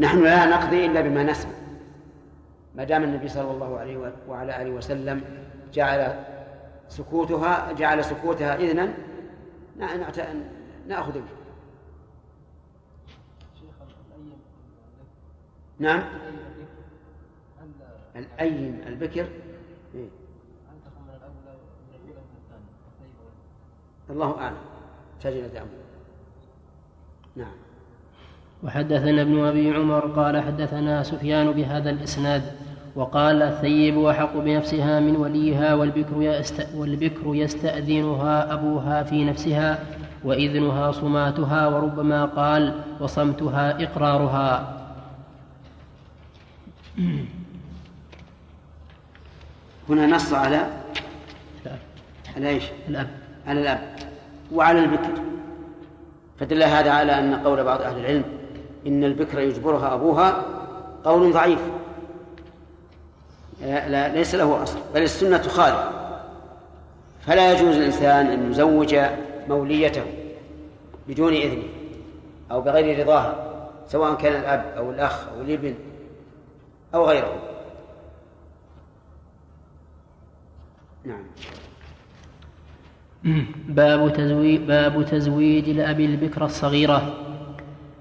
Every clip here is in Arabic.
نحن لا نقضي إلا بما نسمع. ما دام النبي صلى الله عليه وعلى آله وسلم جعل سكوتها جعل سكوتها إذنا نأخذ به نعم؟ الأيم البكر؟ إيه؟ الله أعلم. تجد أمر نعم وحدثنا ابن أبي عمر قال حدثنا سفيان بهذا الإسناد وقال الثيب أحق بنفسها من وليها والبكر, يست والبكر يستأذنها أبوها في نفسها وإذنها صماتها وربما قال وصمتها إقرارها. هنا نص على على إيش؟ الأب. على الأب. وعلى البكر. فدل هذا على أن قول بعض أهل العلم إن البكر يجبرها أبوها قول ضعيف. لا ليس له أصل بل السنة تخالف فلا يجوز الإنسان أن يزوج موليته بدون إذنه أو بغير رضاها سواء كان الأب أو الأخ أو الإبن أو غيره. نعم. باب تزويج باب تزويج الأب البكر الصغيرة.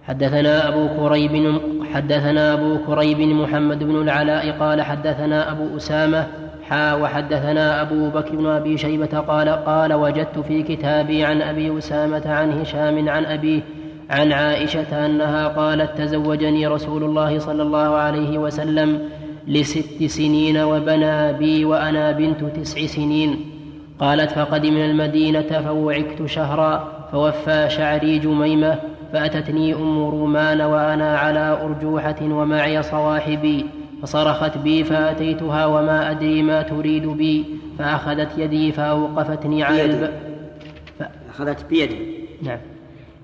حدثنا أبو كريب حدثنا أبو كريب محمد بن العلاء قال حدثنا أبو أسامة حا وحدثنا أبو بكر بن أبي شيبة قال قال وجدت في كتابي عن أبي أسامة عن هشام عن أبيه عن عائشة أنها قالت تزوجني رسول الله صلى الله عليه وسلم لست سنين وبنى بي وأنا بنت تسع سنين. قالت فقدمنا المدينة فوعكت شهرا فوفى شعري جميمة فأتتني أم رومان وأنا على أرجوحة ومعي صواحبي فصرخت بي فأتيتها وما أدري ما تريد بي فأخذت يدي فأوقفتني على الباب أخذت بيدي. نعم.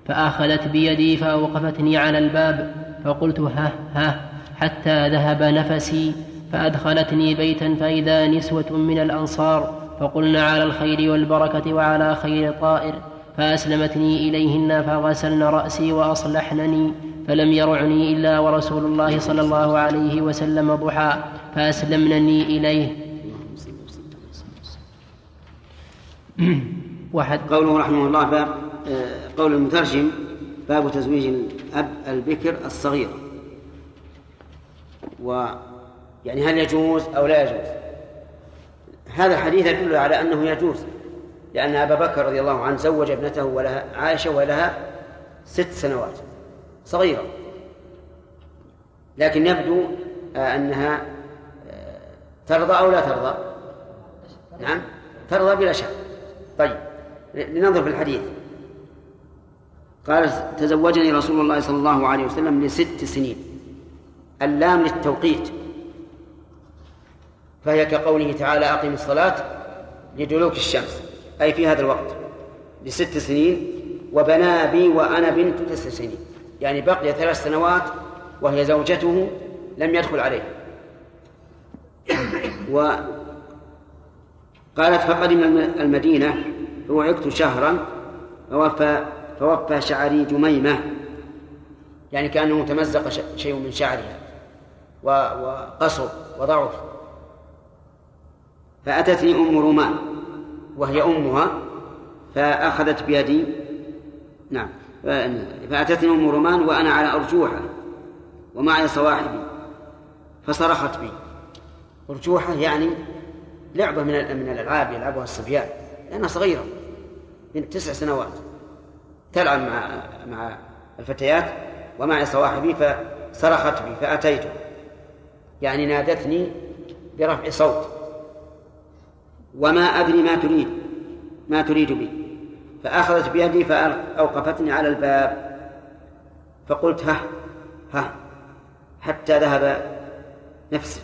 فأخذت بيدي فأوقفتني على الباب فقلت ها ها حتى ذهب نفسي فأدخلتني بيتا فإذا نسوة من الأنصار فقلنا على الخير والبركة وعلى خير طائر فأسلمتني إليهن فغسلن رأسي وأصلحنني فلم يرعني إلا ورسول الله صلى الله عليه وسلم ضحى فأسلمنني إليه. وحد قوله رحمه الله باب قول المترجم باب تزويج الأب البكر الصغير. و يعني هل يجوز أو لا يجوز؟ هذا الحديث يدل على أنه يجوز. لأن أبا بكر رضي الله عنه زوج ابنته ولها عائشة ولها ست سنوات صغيرة. لكن يبدو آه، أنها آه، ترضى أو لا ترضى؟ نعم ترضى بلا شك. طيب لننظر في الحديث. قال تزوجني رسول الله صلى الله عليه وسلم لست سنين. اللام للتوقيت. فهي كقوله تعالى أقم الصلاة لدلوك الشمس. أي في هذا الوقت لست سنين وبنى بي وأنا بنت تسع سنين. يعني بقي ثلاث سنوات وهي زوجته لم يدخل عليه وقالت فقدم المدينة فوعكت شهرا فوفى فوفى شعري جميمة. يعني كأنه تمزق شيء من شعرها وقصر وضعف. فأتتني أم رومان. وهي أمها فأخذت بيدي. نعم. فأتتني أم رومان وأنا على أرجوحة ومعي صواحبي فصرخت بي. أرجوحة يعني لعبة من من الألعاب يلعبها الصبيان لأنها صغيرة بنت تسع سنوات. تلعب مع مع الفتيات ومعي صواحبي فصرخت بي فأتيته يعني نادتني برفع صوت. وما أدري ما تريد ما تريد بي. فأخذت بيدي فأوقفتني على الباب. فقلت ها ها حتى ذهب نفس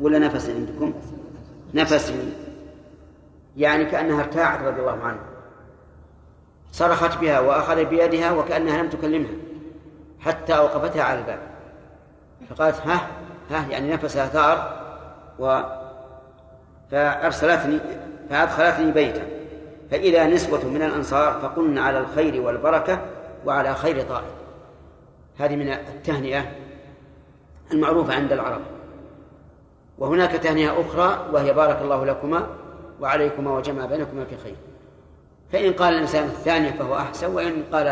ولا نفس عندكم؟ نفس يعني كأنها ارتاعت رضي الله عنها. صرخت بها وأخذ بيدها وكأنها لم تكلمها حتى أوقفتها على الباب. فقالت ها ها يعني نفسها ثار و فأرسلتني فأدخلتني بيتا. فإذا نسوة من الأنصار فقلن على الخير والبركة وعلى خير طائر هذه من التهنئة المعروفة عند العرب. وهناك تهنئة أخرى وهي بارك الله لكما وعليكما وجمع بينكما في خير. فإن قال الإنسان الثانية فهو أحسن وإن قال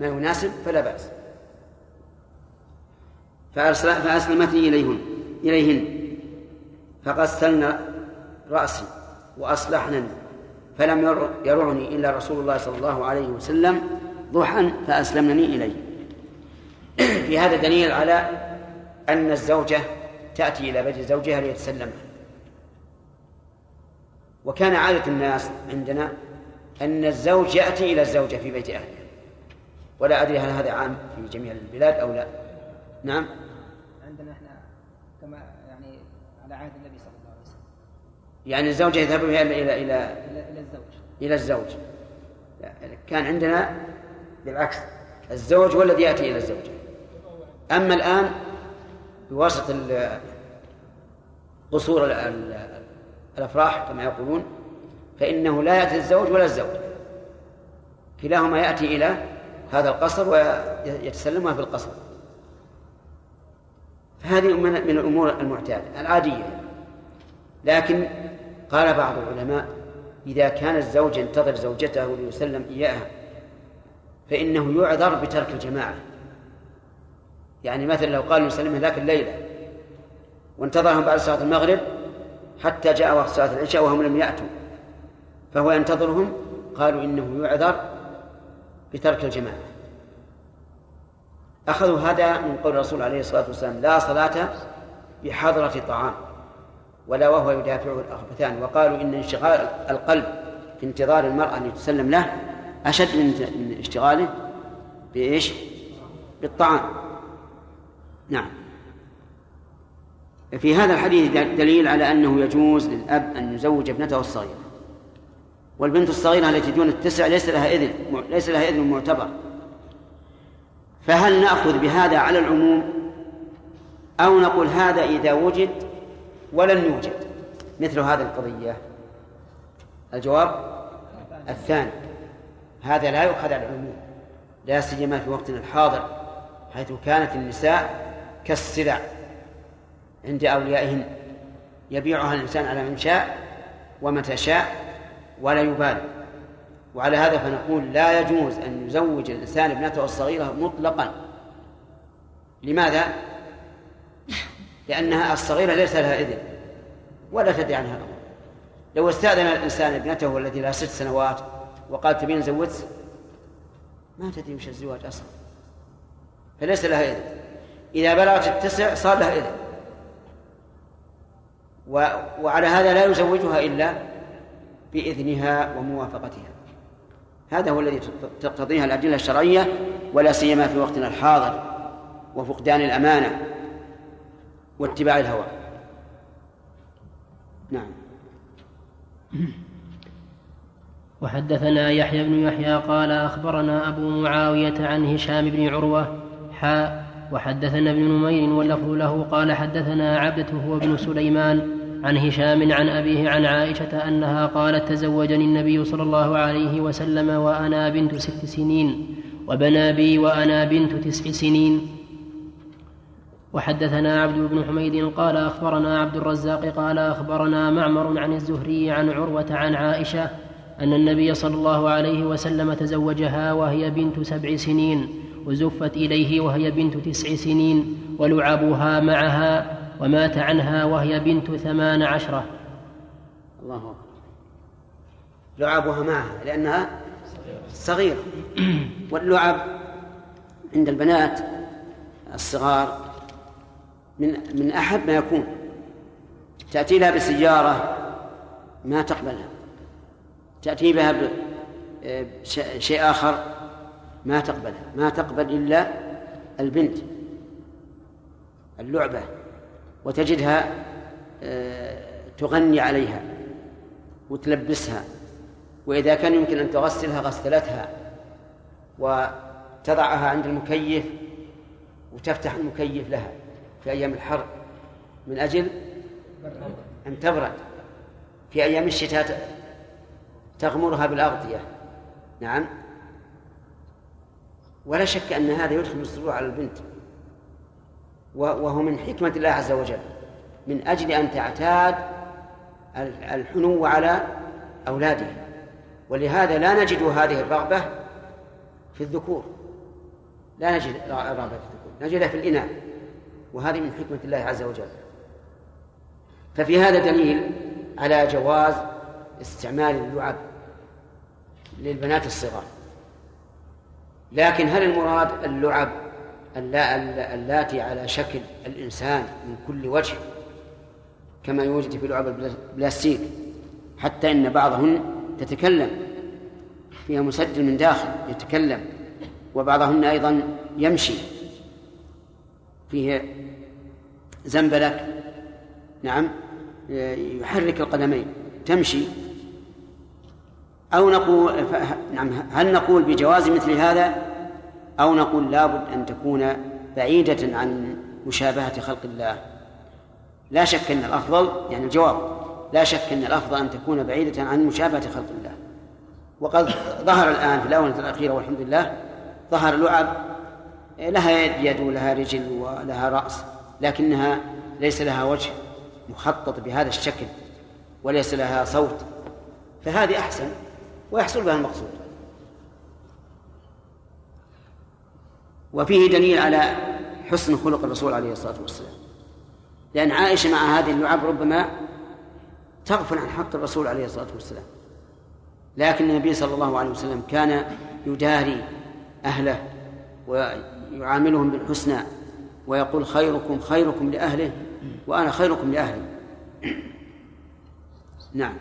ما يناسب فلا بأس. فأسلمتني إليهن إليهن. فغسلن رأسي وأصلحنني فلم يرعني إلا رسول الله صلى الله عليه وسلم ضحى فأسلمني إليه. في هذا دليل على أن الزوجة تأتي إلى بيت زوجها ليتسلمها وكان عادة الناس عندنا أن الزوج يأتي إلى الزوجة في بيت أهله. ولا أدري هل هذا عام في جميع البلاد أو لا. نعم؟ عندنا إحنا كما يعني على عهد النبي صلى الله عليه وسلم يعني الزوجة يذهب إلى إلى إلى إلى الزوج. إلى الزوج. كان عندنا بالعكس. الزوج هو الذي يأتي إلى الزوجة أما الآن بواسطة قصور الأفراح كما يقولون فإنه لا يأتي الزوج ولا الزوج. كلاهما يأتي إلى هذا القصر ويتسلمها في القصر. فهذه من الأمور المعتادة. العادية. لكن قال بعض العلماء إذا كان الزوج ينتظر زوجته ليسلم إياها فإنه يعذر بترك الجماعة. يعني مثلا لو قال يسلمها ذاك الليلة وانتظرهم بعد صلاة المغرب حتى جاء وقت صلاة العشاء وهم لم يأتوا فهو ينتظرهم قالوا إنه يعذر بترك الجماعة. أخذوا هذا من قول الرسول عليه الصلاة والسلام لا صلاة بحضرة طعام. ولا وهو يدافعه الأخبثان. وقالوا إن انشغال القلب في انتظار المرأة أن يتسلم له أشد من اشتغاله بإيش؟ بالطعام. نعم. في هذا الحديث دليل على أنه يجوز للأب أن يزوج ابنته الصغيرة. والبنت الصغيرة التي دون التسع ليس لها إذن ليس لها إذن معتبر. فهل نأخذ بهذا على العموم؟ أو نقول هذا إذا وجد ولن يوجد. مثل هذه القضية. الجواب الثاني. هذا لا يؤخذ على العموم. لا سيما في وقتنا الحاضر حيث كانت النساء كالسلع عند أوليائهن. يبيعها الإنسان على من شاء ومتى شاء ولا يبالي. وعلى هذا فنقول لا يجوز أن يزوج الإنسان ابنته الصغيرة مطلقا. لماذا؟ لأنها الصغيرة ليس لها إذن ولا تدري عنها الأمر لو استأذن الإنسان ابنته التي لها ست سنوات وقال تبين زوجت ما تدري وش الزواج أصلا. فليس لها إذن. إذا بلغت التسع صار لها إذن. وعلى هذا لا يزوجها إلا بإذنها وموافقتها. هذا هو الذي تقتضيها الأدلة الشرعية ولا سيما في وقتنا الحاضر وفقدان الأمانة. واتباع الهوى. نعم. وحدثنا يحيى بن يحيى قال أخبرنا أبو معاوية عن هشام بن عروة حاء وحدثنا ابن نمير واللفظ له قال حدثنا عبدة هو ابن سليمان عن هشام عن أبيه عن عائشة أنها قالت تزوجني النبي صلى الله عليه وسلم وأنا بنت ست سنين وبنى بي وأنا بنت تسع سنين. وحدثنا عبد بن حميد قال أخبرنا عبد الرزاق قال أخبرنا معمر عن الزهري عن عروة عن عائشة أن النبي صلى الله عليه وسلم تزوجها وهي بنت سبع سنين وزفت إليه وهي بنت تسع سنين ولعبها معها ومات عنها وهي بنت ثمان عشرة. الله أكبر. لعبها معها لأنها صغيرة. واللعب عند البنات الصغار من من أحب ما يكون. تأتي لها بسيارة ما تقبلها. تأتي بها بشيء آخر ما تقبلها. ما تقبل إلا البنت اللعبة وتجدها آه، تغني عليها وتلبسها. وإذا كان يمكن أن تغسلها غسلتها وتضعها عند المكيف وتفتح المكيف لها. في أيام الحر. من أجل أن تبرد. في أيام الشتاء تغمرها بالأغطية. نعم. ولا شك أن هذا يدخل السرور على البنت. وهو من حكمة الله عز وجل. من أجل أن تعتاد الحنو على أولادها ولهذا لا نجد هذه الرغبة في الذكور. لا نجد الرغبة في الذكور. نجدها في الإناث. وهذه من حكمة الله عز وجل ففي هذا دليل على جواز استعمال اللعب للبنات الصغار لكن هل المراد اللعب اللاتي على شكل الإنسان من كل وجه كما يوجد في لعب البلاستيك حتى إن بعضهن تتكلم فيها مسجل من داخل يتكلم وبعضهن أيضا يمشي فيه زنبلك نعم. يحرك القدمين. تمشي. أو نقول نعم هل نقول بجواز مثل هذا؟ أو نقول لابد أن تكون بعيدة عن مشابهة خلق الله. لا شك أن الأفضل يعني الجواب لا شك أن الأفضل أن تكون بعيدة عن مشابهة خلق الله. وقد ظهر الآن في الآونة الأخيرة والحمد لله ظهر لعب لها يد ولها رجل ولها رأس لكنها ليس لها وجه مخطط بهذا الشكل وليس لها صوت فهذه أحسن ويحصل بها المقصود. وفيه دليل على حسن خلق الرسول عليه الصلاة والسلام لأن عائشة مع هذه اللعب ربما تغفل عن حق الرسول عليه الصلاة والسلام لكن النبي صلى الله عليه وسلم كان يداري أهله ويعاملهم بالحسنى ويقول خيركم خيركم لأهله وأنا خيركم لأهلي. نعم.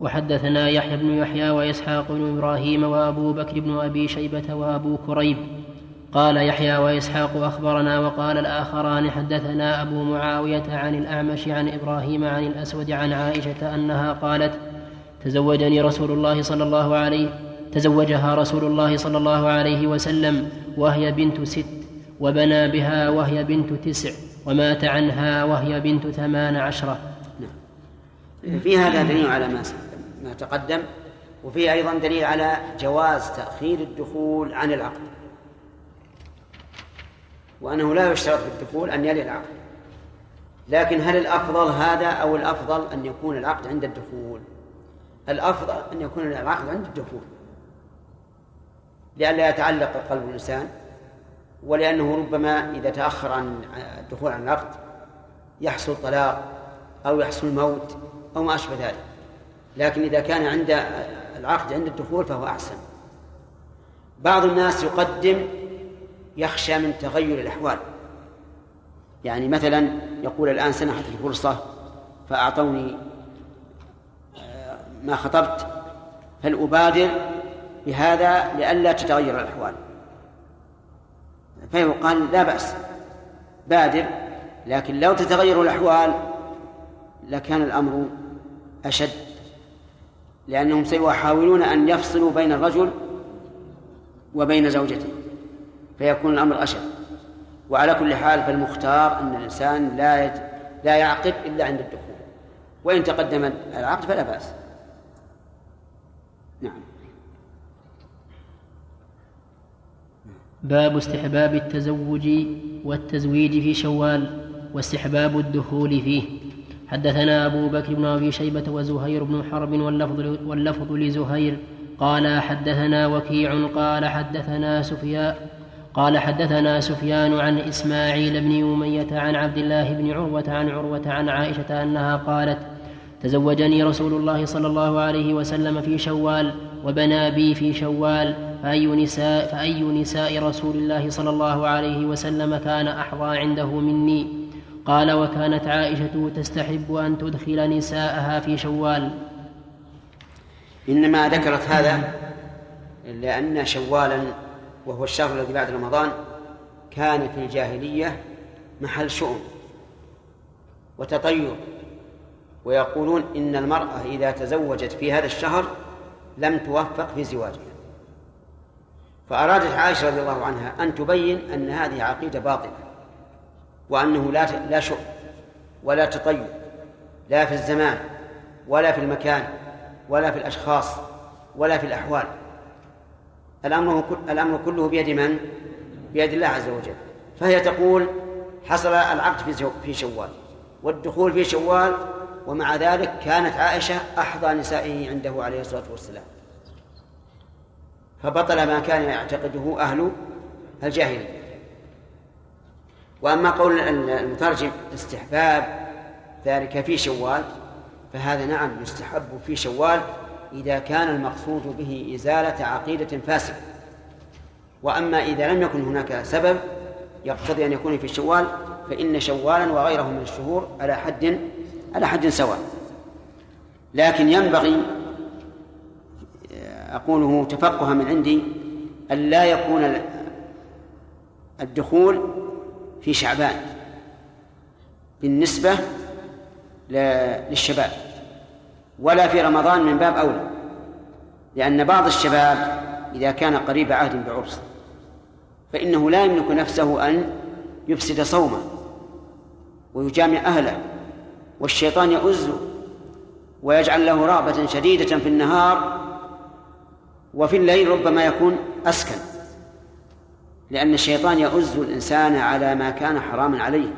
وحدثنا يحيى بن يحيى وإسحاق بن إبراهيم وأبو بكر بن أبي شيبة وأبو كريب. قال يحيى وإسحاق أخبرنا وقال الآخران حدثنا أبو معاوية عن الأعمش عن إبراهيم عن الأسود عن عائشة أنها قالت تزوجني رسول الله صلى الله عليه تزوجها رسول الله صلى الله عليه وسلم وهي بنت ست وبنى بها وهي بنت تسع ومات عنها وهي بنت ثمان عشرة. نعم. في هذا دليل على ما ما تقدم وفيه أيضا دليل على جواز تأخير الدخول عن العقد. وأنه لا يشترط في الدخول أن يلي العقد. لكن هل الأفضل هذا أو الأفضل أن يكون العقد عند الدخول؟ الأفضل أن يكون العقد عند الدخول. لئلا يتعلق قلب الإنسان ولأنه ربما إذا تأخر عن الدخول عن العقد يحصل طلاق أو يحصل موت أو ما أشبه ذلك. لكن إذا كان عند العقد عند الدخول فهو أحسن. بعض الناس يقدم يخشى من تغير الأحوال. يعني مثلا يقول الآن سنحت الفرصة فأعطوني آه، ما خطبت هل أبادر؟ بهذا لئلا تتغير الأحوال. فيقال لا بأس. بادر. لكن لو تتغير الأحوال لكان الأمر أشد. لأنهم سيحاولون أن يفصلوا بين الرجل وبين زوجته. فيكون الأمر أشد. وعلى كل حال فالمختار أن الإنسان لا. لا يعقد إلا عند الدخول. وإن تقدم العقد فلا بأس. نعم. باب استحباب التزوج والتزويج في شوال واستحباب الدخول فيه. حدثنا أبو بكر بن أبي شيبة وزهير بن حرب واللفظ, واللفظ لزهير قال حدثنا وكيع قال حدثنا سفيان قال حدثنا سفيان عن إسماعيل بن أمية عن عبد الله بن عروة عن عروة عن عائشة أنها قالت تزوجني رسول الله صلى الله عليه وسلم في شوال وبنى بي في شوال فأي نساء, فأي نساء رسول الله صلى الله عليه وسلم كان أحظى عنده مني. قال وكانت عائشة تستحب أن تدخل نساءها في شوال. إنما ذكرت هذا لأن شوالا وهو الشهر الذي بعد رمضان كان في الجاهلية محل شؤم وتطير ويقولون إن المرأة إذا تزوجت في هذا الشهر لم توفق في زواجها. فأرادت عائشة رضي الله عنها أن تبين أن هذه عقيدة باطلة وأنه لا لا شؤم ولا تطير لا في الزمان ولا في المكان ولا في الأشخاص ولا في الأحوال. الأمر الأمر كله بيد من؟ بيد الله عز وجل. فهي تقول حصل العقد في شوال والدخول في شوال ومع ذلك كانت عائشة أحظى نسائه عنده عليه الصلاة والسلام. فبطل ما كان يعتقده أهل الجاهلية. وأما قول المترجم استحباب ذلك في شوال فهذا نعم يستحب في شوال إذا كان المقصود به إزالة عقيدة فاسدة. وأما إذا لم يكن هناك سبب يقتضي أن يكون في شوال فإن شوالا وغيره من الشهور على حد على حد سواء. لكن ينبغي أقوله تفقها من عندي أن لا يكون الدخول في شعبان بالنسبة للشباب ولا في رمضان من باب أولى لأن بعض الشباب إذا كان قريب عهد بعرس فإنه لا يملك نفسه أن يفسد صومه ويجامع أهله. والشيطان يؤزه ويجعل له رغبة شديدة في النهار وفي الليل ربما يكون أسكن لأن الشيطان يؤز الإنسان على ما كان حراما عليه.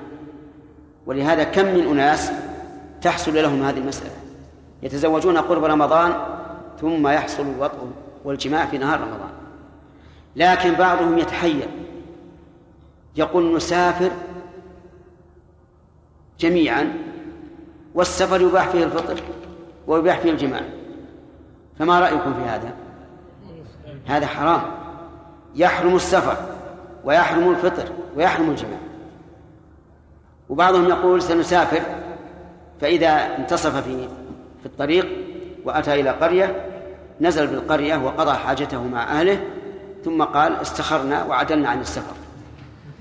ولهذا كم من أناس تحصل لهم هذه المسألة؟ يتزوجون قرب رمضان ثم يحصل الوطء والجماع في نهار رمضان. لكن بعضهم يتحير يقول نسافر جميعا والسفر يباح فيه الفطر ويباح فيه الجماع. فما رأيكم في هذا؟ هذا حرام. يحرم السفر ويحرم الفطر ويحرم الجماع. وبعضهم يقول سنسافر فإذا انتصف في في الطريق وأتى إلى قرية نزل بالقرية وقضى حاجته مع أهله ثم قال استخرنا وعدلنا عن السفر.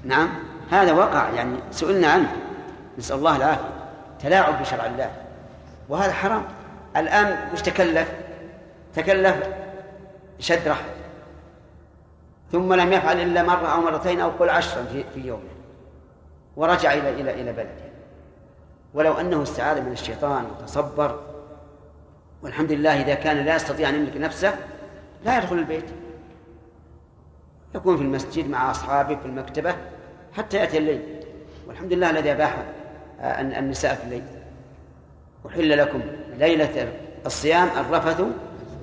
نعم هذا وقع يعني سئلنا عنه. نسأل الله العافية. تلاعب بشرع الله. وهذا حرام. الآن وش تكلف تكلف شد رحل ثم لم يفعل إلا مرة أو مرتين أو قل عشرا في, في يومه. ورجع إلى إلى إلى بلده. ولو أنه استعاذ من الشيطان وتصبر والحمد لله إذا كان لا يستطيع أن يملك نفسه لا يدخل البيت. يكون في المسجد مع أصحابه في المكتبة حتى يأتي الليل. والحمد لله الذي أباح النساء في الليل. أحل لكم ليلة الصيام الرفث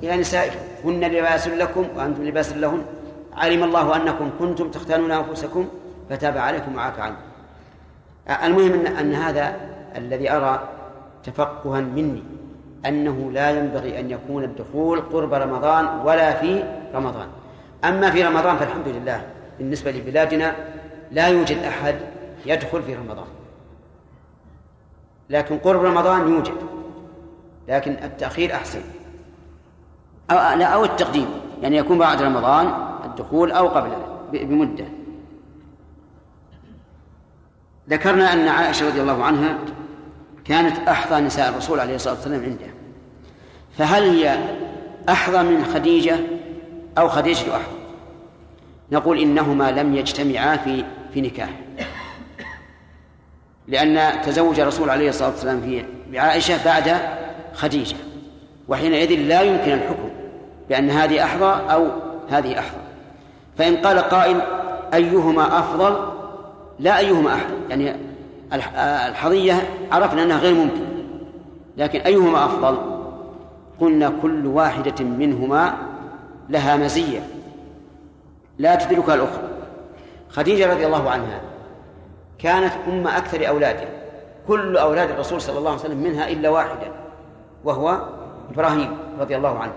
إلى نسائكم. هن لباس لكم وأنتم لباس لهن. علم الله أنكم كنتم تختانون أنفسكم فتاب عليكم وعافى عنكم. المهم أن, أن هذا الذي أرى تفقها مني أنه لا ينبغي أن يكون الدخول قرب رمضان ولا في رمضان. أما في رمضان فالحمد لله. بالنسبة لبلادنا لا يوجد أحد يدخل في رمضان. لكن قرب رمضان يوجد. لكن التأخير أحسن. أو, لا أو التقديم. يعني يكون بعد رمضان الدخول أو قبله بمدة. ذكرنا أن عائشة رضي الله عنها كانت أحظى نساء الرسول عليه الصلاة والسلام عنده. فهل هي أحظى من خديجة أو خديجة أحظى نقول إنهما لم يجتمعا في في نكاح. لأن تزوج الرسول عليه الصلاة والسلام في بعائشة بعد خديجة وحينئذ لا يمكن الحكم بأن هذه أحظى أو هذه أحظى. فإن قال قائل أيهما أفضل؟ لا أيهما أحظى يعني الحظية عرفنا أنها غير ممكن لكن أيهما أفضل؟ قلنا كل واحدة منهما لها مزية. لا تدركها الأخرى. خديجة رضي الله عنها كانت أم أكثر أولاده. كل أولاد الرسول صلى الله عليه وسلم منها إلا واحدا وهو إبراهيم رضي الله عنه.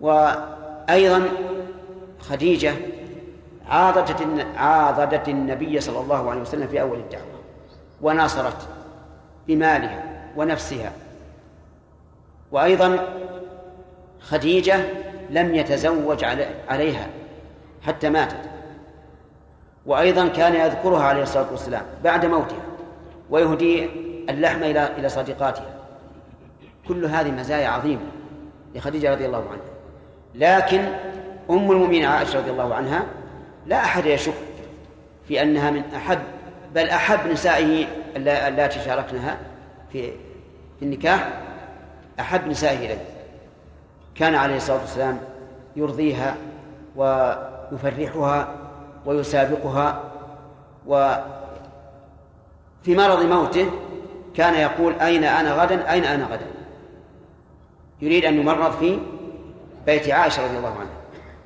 وأيضا خديجة عاضدت عاضدت النبي صلى الله عليه وسلم في أول الدعوة وناصرت بمالها ونفسها. وأيضا خديجة لم يتزوج عليها حتى ماتت. وأيضا كان يذكرها عليه الصلاة والسلام بعد موتها ويهدي اللحم إلى إلى صديقاتها. كل هذه مزايا عظيمة لخديجة رضي الله عنها. لكن أم المؤمنين عائشة رضي الله عنها لا أحد يشك في أنها من أحب بل أحب نسائه اللاتي شاركنها في في النكاح أحب نسائه إليه. كان عليه الصلاة والسلام يرضيها ويفرحها ويسابقها وفي مرض موته كان يقول أين أنا غدا؟ أين أنا غدا؟ يريد أن يمرض في بيت عائشة رضي الله عنها.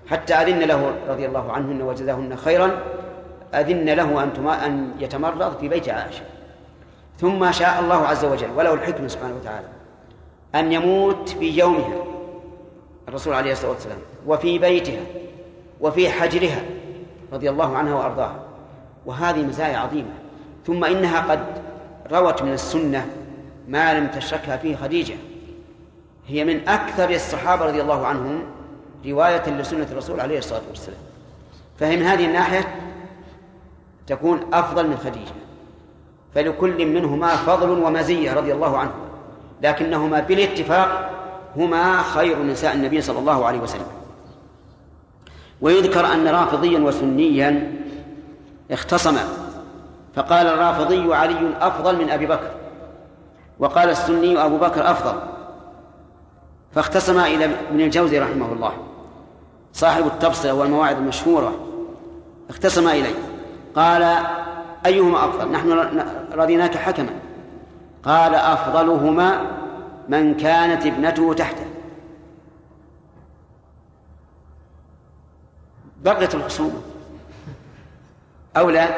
حتى أذن له رضي الله عنهن وجزاهن خيرا أذن له أن أن يتمرض في بيت عائشة. ثم شاء الله عز وجل وله الحكمة سبحانه وتعالى أن يموت في يومها الرسول عليه الصلاة والسلام وفي بيتها وفي حجرها. رضي الله عنها وأرضاها. وهذه مزايا عظيمة. ثم إنها قد روت من السنة ما لم تشركها فيه خديجة. هي من أكثر الصحابة رضي الله عنهم رواية لسنة الرسول عليه الصلاة والسلام. فهي من هذه الناحية تكون أفضل من خديجة. فلكل منهما فضل ومزية رضي الله عنه. لكنهما بالاتفاق هما خير نساء النبي صلى الله عليه وسلم. ويذكر أن رافضيا وسنيا اختصما فقال الرافضي علي أفضل من أبي بكر وقال السني أبو بكر أفضل فاختصما إلى ابن الجوزي رحمه الله صاحب التبصرة والمواعظ المشهورة اختصما إليه قال أيهما أفضل؟ نحن رضيناك حكما. قال أفضلهما من كانت ابنته تحته. بقيت الخصومة. أو لا؟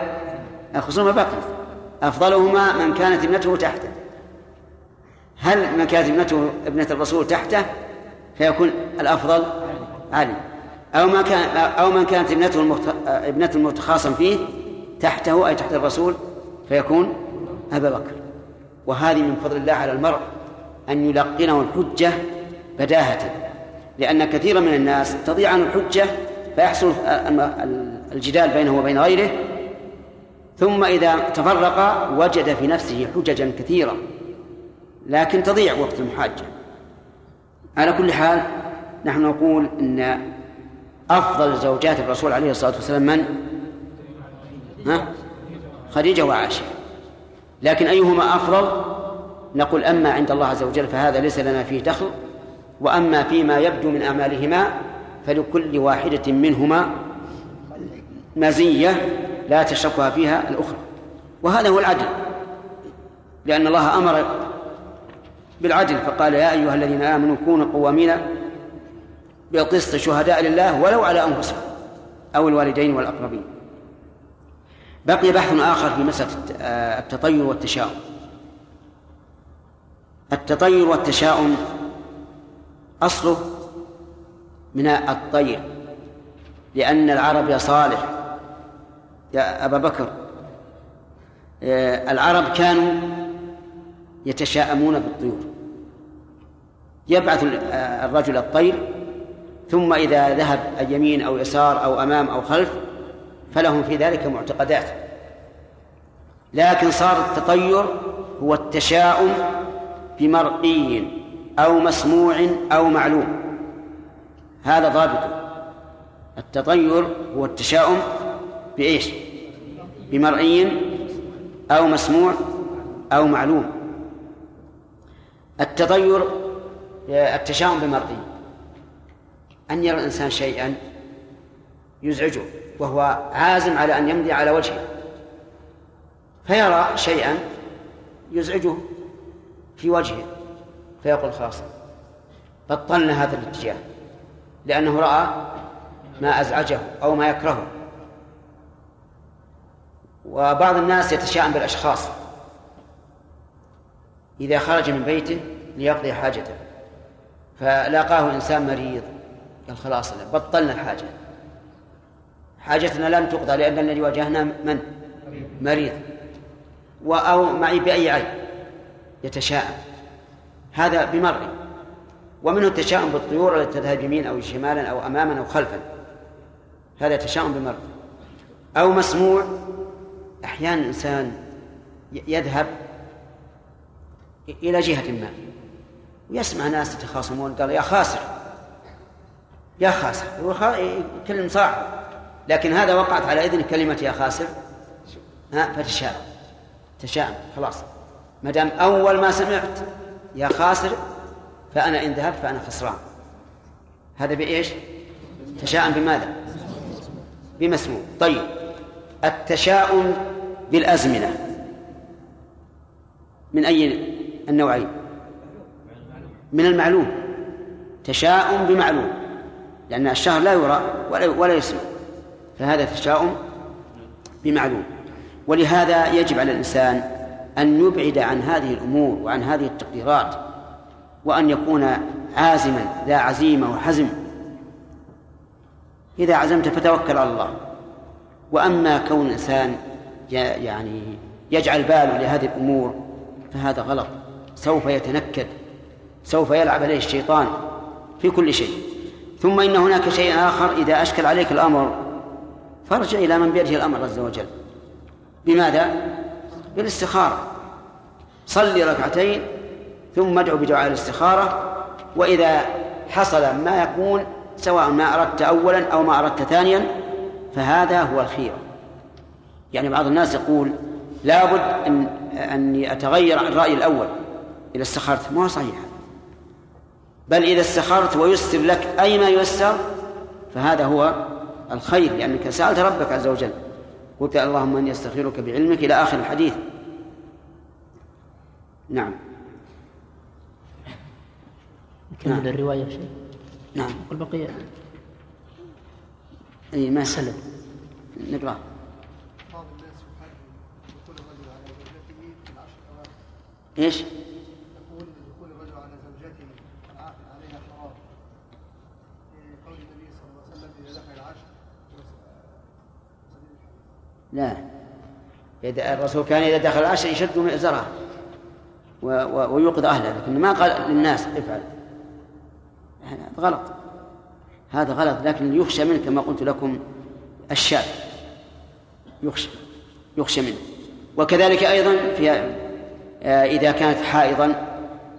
الخصومة بقيت أفضلهما من كانت ابنته تحته. هل من كانت ابنته ابنة الرسول تحته؟ فيكون الأفضل علي. أو ما كان أو من كانت ابنته المخت... ابنة المتخاصم فيه تحته أي تحت الرسول فيكون أبا بكر. وهذه من فضل الله على المرء أن يلقنه الحجة بداهة. لأن كثيرا من الناس تضيع عنه الحجة فيحصل الجدال بينه وبين غيره ثم إذا تفرق وجد في نفسه حججا كثيرة لكن تضيع وقت المحاجة على كل حال نحن نقول إن أفضل زوجات الرسول عليه الصلاة والسلام من؟ ها؟ خديجة وعائشة لكن أيهما أفضل؟ نقول أما عند الله عز وجل فهذا ليس لنا فيه دخل وأما فيما يبدو من أعمالهما فلكل واحدة منهما مزية لا تشركها فيها الأخرى. وهذا هو العدل. لأن الله أمر بالعدل فقال يا أيها الذين آمنوا كونوا قوامين بالقسط شهداء لله ولو على أنفسهم أو الوالدين والأقربين. بقي بحث آخر في مسألة التطير والتشاؤم. التطير والتشاؤم أصله من الطير لأن العرب يا صالح يا أبا بكر العرب كانوا يتشاءمون بالطيور. يبعث الرجل الطير ثم إذا ذهب يمين أو يسار أو أمام أو خلف فلهم في ذلك معتقدات. لكن صار التطير هو التشاؤم بمرئي أو مسموع أو معلوم. هذا ضابطه التطير هو التشاؤم بإيش؟ بمرئي أو مسموع أو معلوم. التطير التشاؤم بمرئي. أن يرى الإنسان شيئا يزعجه وهو عازم على أن يمضي على وجهه. فيرى شيئا يزعجه في وجهه فيقول خلاص بطلنا هذا الاتجاه. لأنه رأى ما أزعجه أو ما يكرهه. وبعض الناس يتشاءم بالأشخاص إذا خرج من بيته ليقضي حاجته. فلاقاه إنسان مريض. قال خلاص بطلنا الحاجة. حاجتنا لن تقضى لأن الذي واجهنا من؟ مريض. أو معي بأي عيب؟ يتشاءم هذا بمرئي ومنه التشاؤم بالطيور التي تذهب يمين أو شمالا أو أماما أو خلفا. هذا تشاؤم بمرئي أو مسموع أحيانا الإنسان يذهب إلى جهة ما ويسمع ناس يتخاصمون قال يا خاسر يا خاسر. هو يكلم صاحب لكن هذا وقعت على إذن كلمة يا خاسر. ها فتشاءم. تشاءم خلاص. ما دام أول ما سمعت يا خاسر فأنا إن ذهبت فأنا خسران. هذا بإيش؟ تشاؤم بماذا؟ بمسموع طيب. التشاؤم بالأزمنة. من أي النوعين؟ من المعلوم. تشاؤم بمعلوم. لأن الشهر لا يرى ولا ولا يسمع. فهذا تشاؤم بمعلوم. ولهذا يجب على الإنسان أن يبعد عن هذه الأمور وعن هذه التقديرات وأن يكون عازما ذا عزيمة وحزم. إذا عزمت فتوكل على الله. وأما كون الإنسان يعني يجعل باله لهذه الأمور فهذا غلط. سوف يتنكد سوف يلعب عليه الشيطان في كل شيء. ثم إن هناك شيء آخر إذا أشكل عليك الأمر فارجع إلى من بيده الأمر عز وجل. بماذا؟ بالاستخارة. صلي ركعتين ثم ادعو بدعاء الاستخارة وإذا حصل ما يكون سواء ما أردت أولا أو ما أردت ثانيا فهذا هو الخير. يعني بعض الناس يقول لابد أن أني أتغير عن الرأي الأول. إذا استخرت ما صحيح. بل إذا استخرت ويسر لك أي ما يسر فهذا هو الخير لأنك سألت ربك عز وجل. قلت اللهم إني أستغفرك بعلمك إلى آخر الحديث. نعم. نكمل نعم. الرواية شيء؟ نعم. والبقية؟ إي ما سلم. نقرأ. إيش؟ يقول دخول الرجل على زوجته عليها حرام قول النبي صلى الله عليه وسلم اذا دخل العشر لا. إذا الرسول كان إذا دخل العشر يشد مئزره ويوقظ أهله لكن ما قال للناس افعل. هذا غلط. هذا غلط لكن يخشى منه كما قلت لكم الشاب يخشى يخشى منه. وكذلك أيضا في آه، إذا كانت حائضا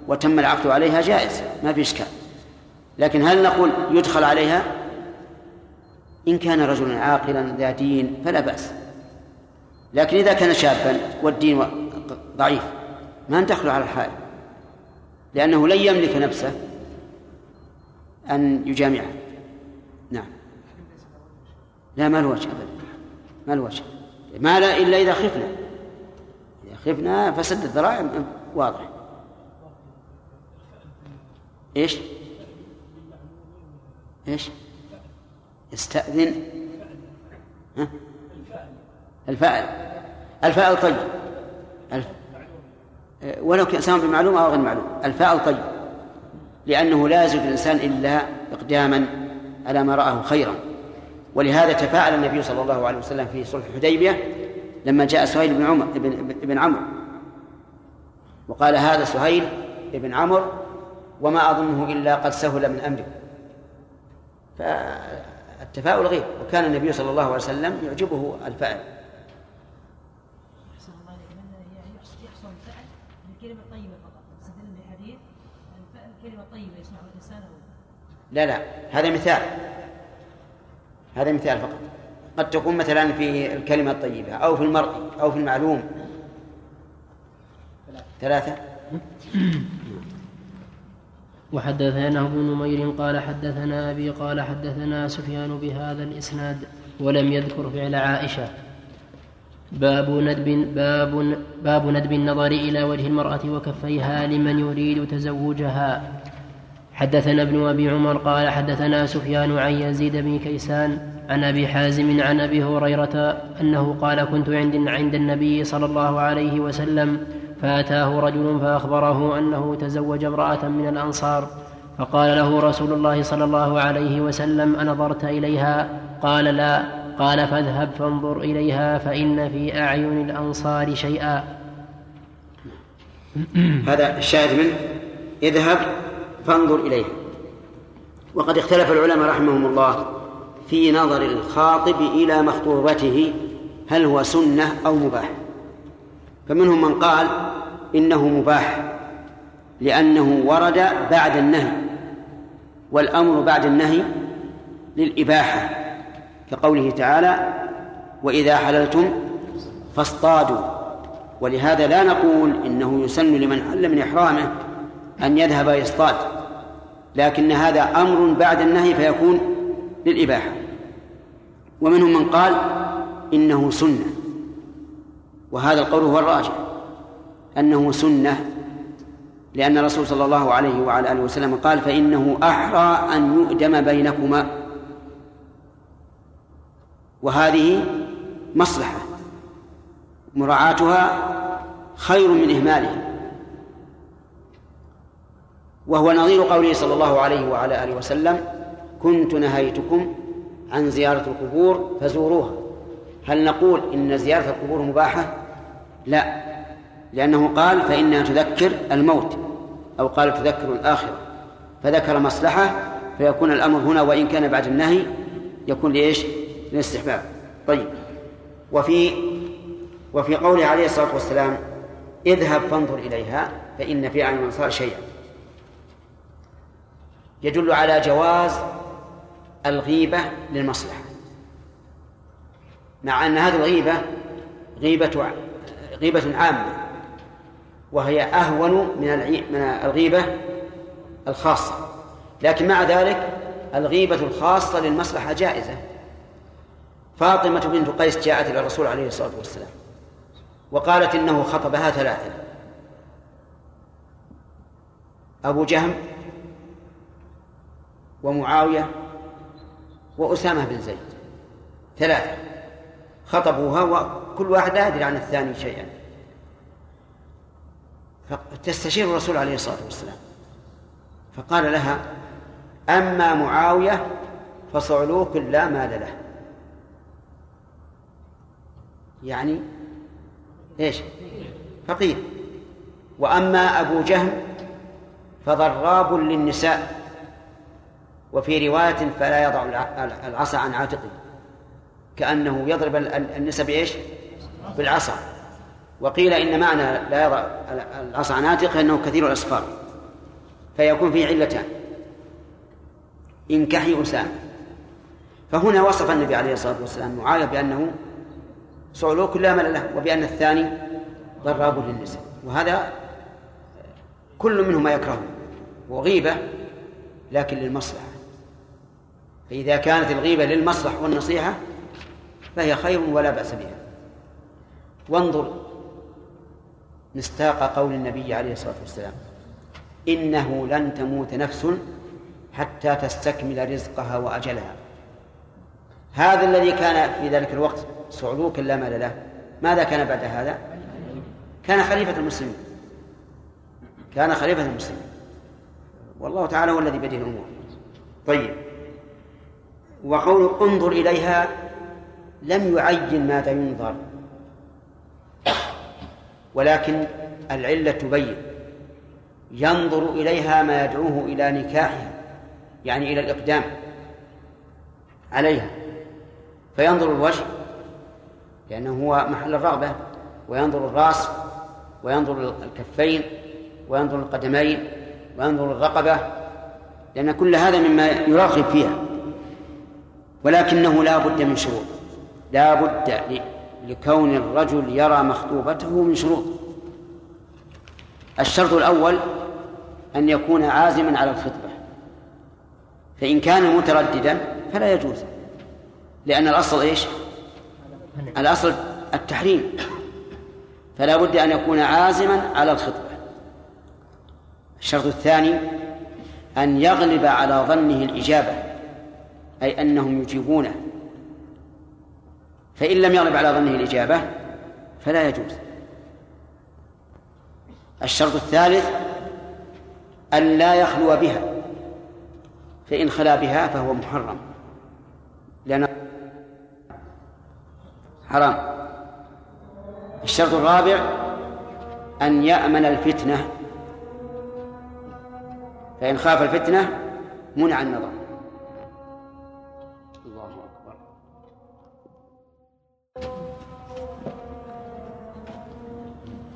وتم العقد عليها جائز ما في إشكال. لكن هل نقول يدخل عليها؟ إن كان رجلا عاقلا ذا دين فلا بأس. لكن إذا كان شابا والدين ضعيف ما ندخل على الحائل لأنه لن يملك نفسه. أن يجامعها نعم. لا ما له وجه أبدا. ما له وجه. ما لا إلا إذا خفنا. إذا خفنا فسد الذرائع واضح. إيش؟ إيش؟ يستأذن. ها؟ الفاعل. الفاعل طيب الف... ولو كان سواء بمعلوم أو غير معلوم الفاعل طيب لأنه لا يزيد الإنسان إلا إقداما على ما رآه خيرا. ولهذا تفاعل النبي صلى الله عليه وسلم في صلح الحديبية لما جاء سهيل بن عمر بن, بن عمرو. وقال هذا سهيل بن عمرو وما أظنه إلا قد سهل من أمره. فالتفاؤل غير وكان النبي صلى الله عليه وسلم يعجبه الفعل لا لا هذا مثال. هذا مثال فقط. قد تكون مثلا في الكلمة الطيبة أو في المرء أو في المعلوم. ثلاثة. وحدثنا ابن نمير قال حدثنا أبي قال حدثنا سفيان بهذا الإسناد ولم يذكر فعل عائشة. باب ندب باب باب ندب النظر إلى وجه المرأة وكفيها لمن يريد تزوجها. حدثنا ابن أبي عمر قال حدثنا سفيان عن يزيد بن كيسان عن أبي حازم عن أبي هريرة أنه قال كنت عند عند النبي صلى الله عليه وسلم فأتاه رجل فأخبره أنه تزوج امرأة من الأنصار فقال له رسول الله صلى الله عليه وسلم أنظرت إليها؟ قال لا. قال فاذهب فانظر إليها فإن في أعين الأنصار شيئا. هذا الشاهد منه اذهب. فانظر إليها وقد اختلف العلماء رحمهم الله في نظر الخاطب إلى مخطوبته هل هو سنة أو مباح. فمنهم من قال إنه مباح لأنه ورد بعد النهي والأمر بعد النهي للإباحة كقوله تعالى وإذا حللتم فاصطادوا. ولهذا لا نقول إنه يسن لمن حل من إحرامه أن يذهب يصطاد لكن هذا أمر بعد النهي فيكون للإباحة. ومنهم من قال إنه سنة وهذا القول هو الراجح أنه سنة لأن الرسول صلى الله عليه وعلى آله وسلم قال فإنه أحرى أن يؤدم بينكما. وهذه مصلحة مراعاتها خير من إهمالها. وهو نظير قوله صلى الله عليه وعلى آله وسلم كنت نهيتكم عن زيارة القبور فزوروها. هل نقول إن زيارة القبور مباحة؟ لا لأنه قال فإنها تذكر الموت أو قال تذكر الآخرة. فذكر مصلحة فيكون الأمر هنا وإن كان بعد النهي يكون لإيش؟ للاستحباب. طيب. وفي وفي قوله عليه الصلاة والسلام اذهب فانظر إليها فإن في أعين الأنصار شيئا. يدل على جواز الغيبة للمصلحة. مع أن هذه الغيبة غيبة غيبة عامة وهي أهون من من الغيبة الخاصة. لكن مع ذلك الغيبة الخاصة للمصلحة جائزة. فاطمة بنت قيس جاءت إلى الرسول عليه الصلاة والسلام وقالت إنه خطبها ثلاثة. أبو جهم ومعاوية وأسامة بن زيد. ثلاثة. خطبوها وكل واحد لا يدري عن الثاني شيئا. فتستشير الرسول عليه الصلاة والسلام. فقال لها أما معاوية فصعلوك لا مال له. يعني إيش؟ فقير. وأما أبو جهم فضراب للنساء. وفي رواية فلا يضع العصا عن عاتقه كأنه يضرب النساء بايش بالعصا. وقيل إن معنى لا يضع العصا عن عاتقه إنه كثير الإصفار فيكون فيه علتان. انكحي اسامه فهنا وصف النبي عليه الصلاة والسلام معاويه بأنه صعلوك لا مل له وبأن الثاني ضراب للنساء وهذا كل منهما يكرهه وغيبة لكن للمصلحة. فإذا كانت الغيبة للمصلحة والنصيحة فهي خير ولا بأس بها. وانظر مستاق قول النبي عليه الصلاة والسلام إنه لن تموت نفس حتى تستكمل رزقها وأجلها. هذا الذي كان في ذلك الوقت صعلوكا لا مال له. ماذا كان بعد هذا؟ كان خليفة المسلمين. كان خليفة المسلمين. والله تعالى هو الذي بيده الأمور. طيب. وقول انظر إليها لم يعين ماذا ينظر. ولكن العلة تبين. ينظر إليها ما يدعوه إلى نكاحها يعني إلى الإقدام عليها. فينظر الوجه لأنه هو محل الرغبة وينظر الرأس وينظر الكفين وينظر القدمين وينظر الرقبة لأن كل هذا مما يراقب فيها. ولكنه لا بد من شروط. لا بد لكون الرجل يرى مخطوبته من شروط. الشرط الأول أن يكون عازما على الخطبة. فإن كان مترددا فلا يجوز. لأن الأصل إيش؟ الأصل التحريم. فلا بد أن يكون عازما على الخطبة. الشرط الثاني أن يغلب على ظنه الإجابة. أي أنهم يجيبونه. فإن لم يغلب على ظنه الإجابة فلا يجوز. الشرط الثالث أن لا يخلو بها. فإن خلا بها فهو محرم. لأن حرام. الشرط الرابع أن يأمن الفتنة. فإن خاف الفتنة منع النظر.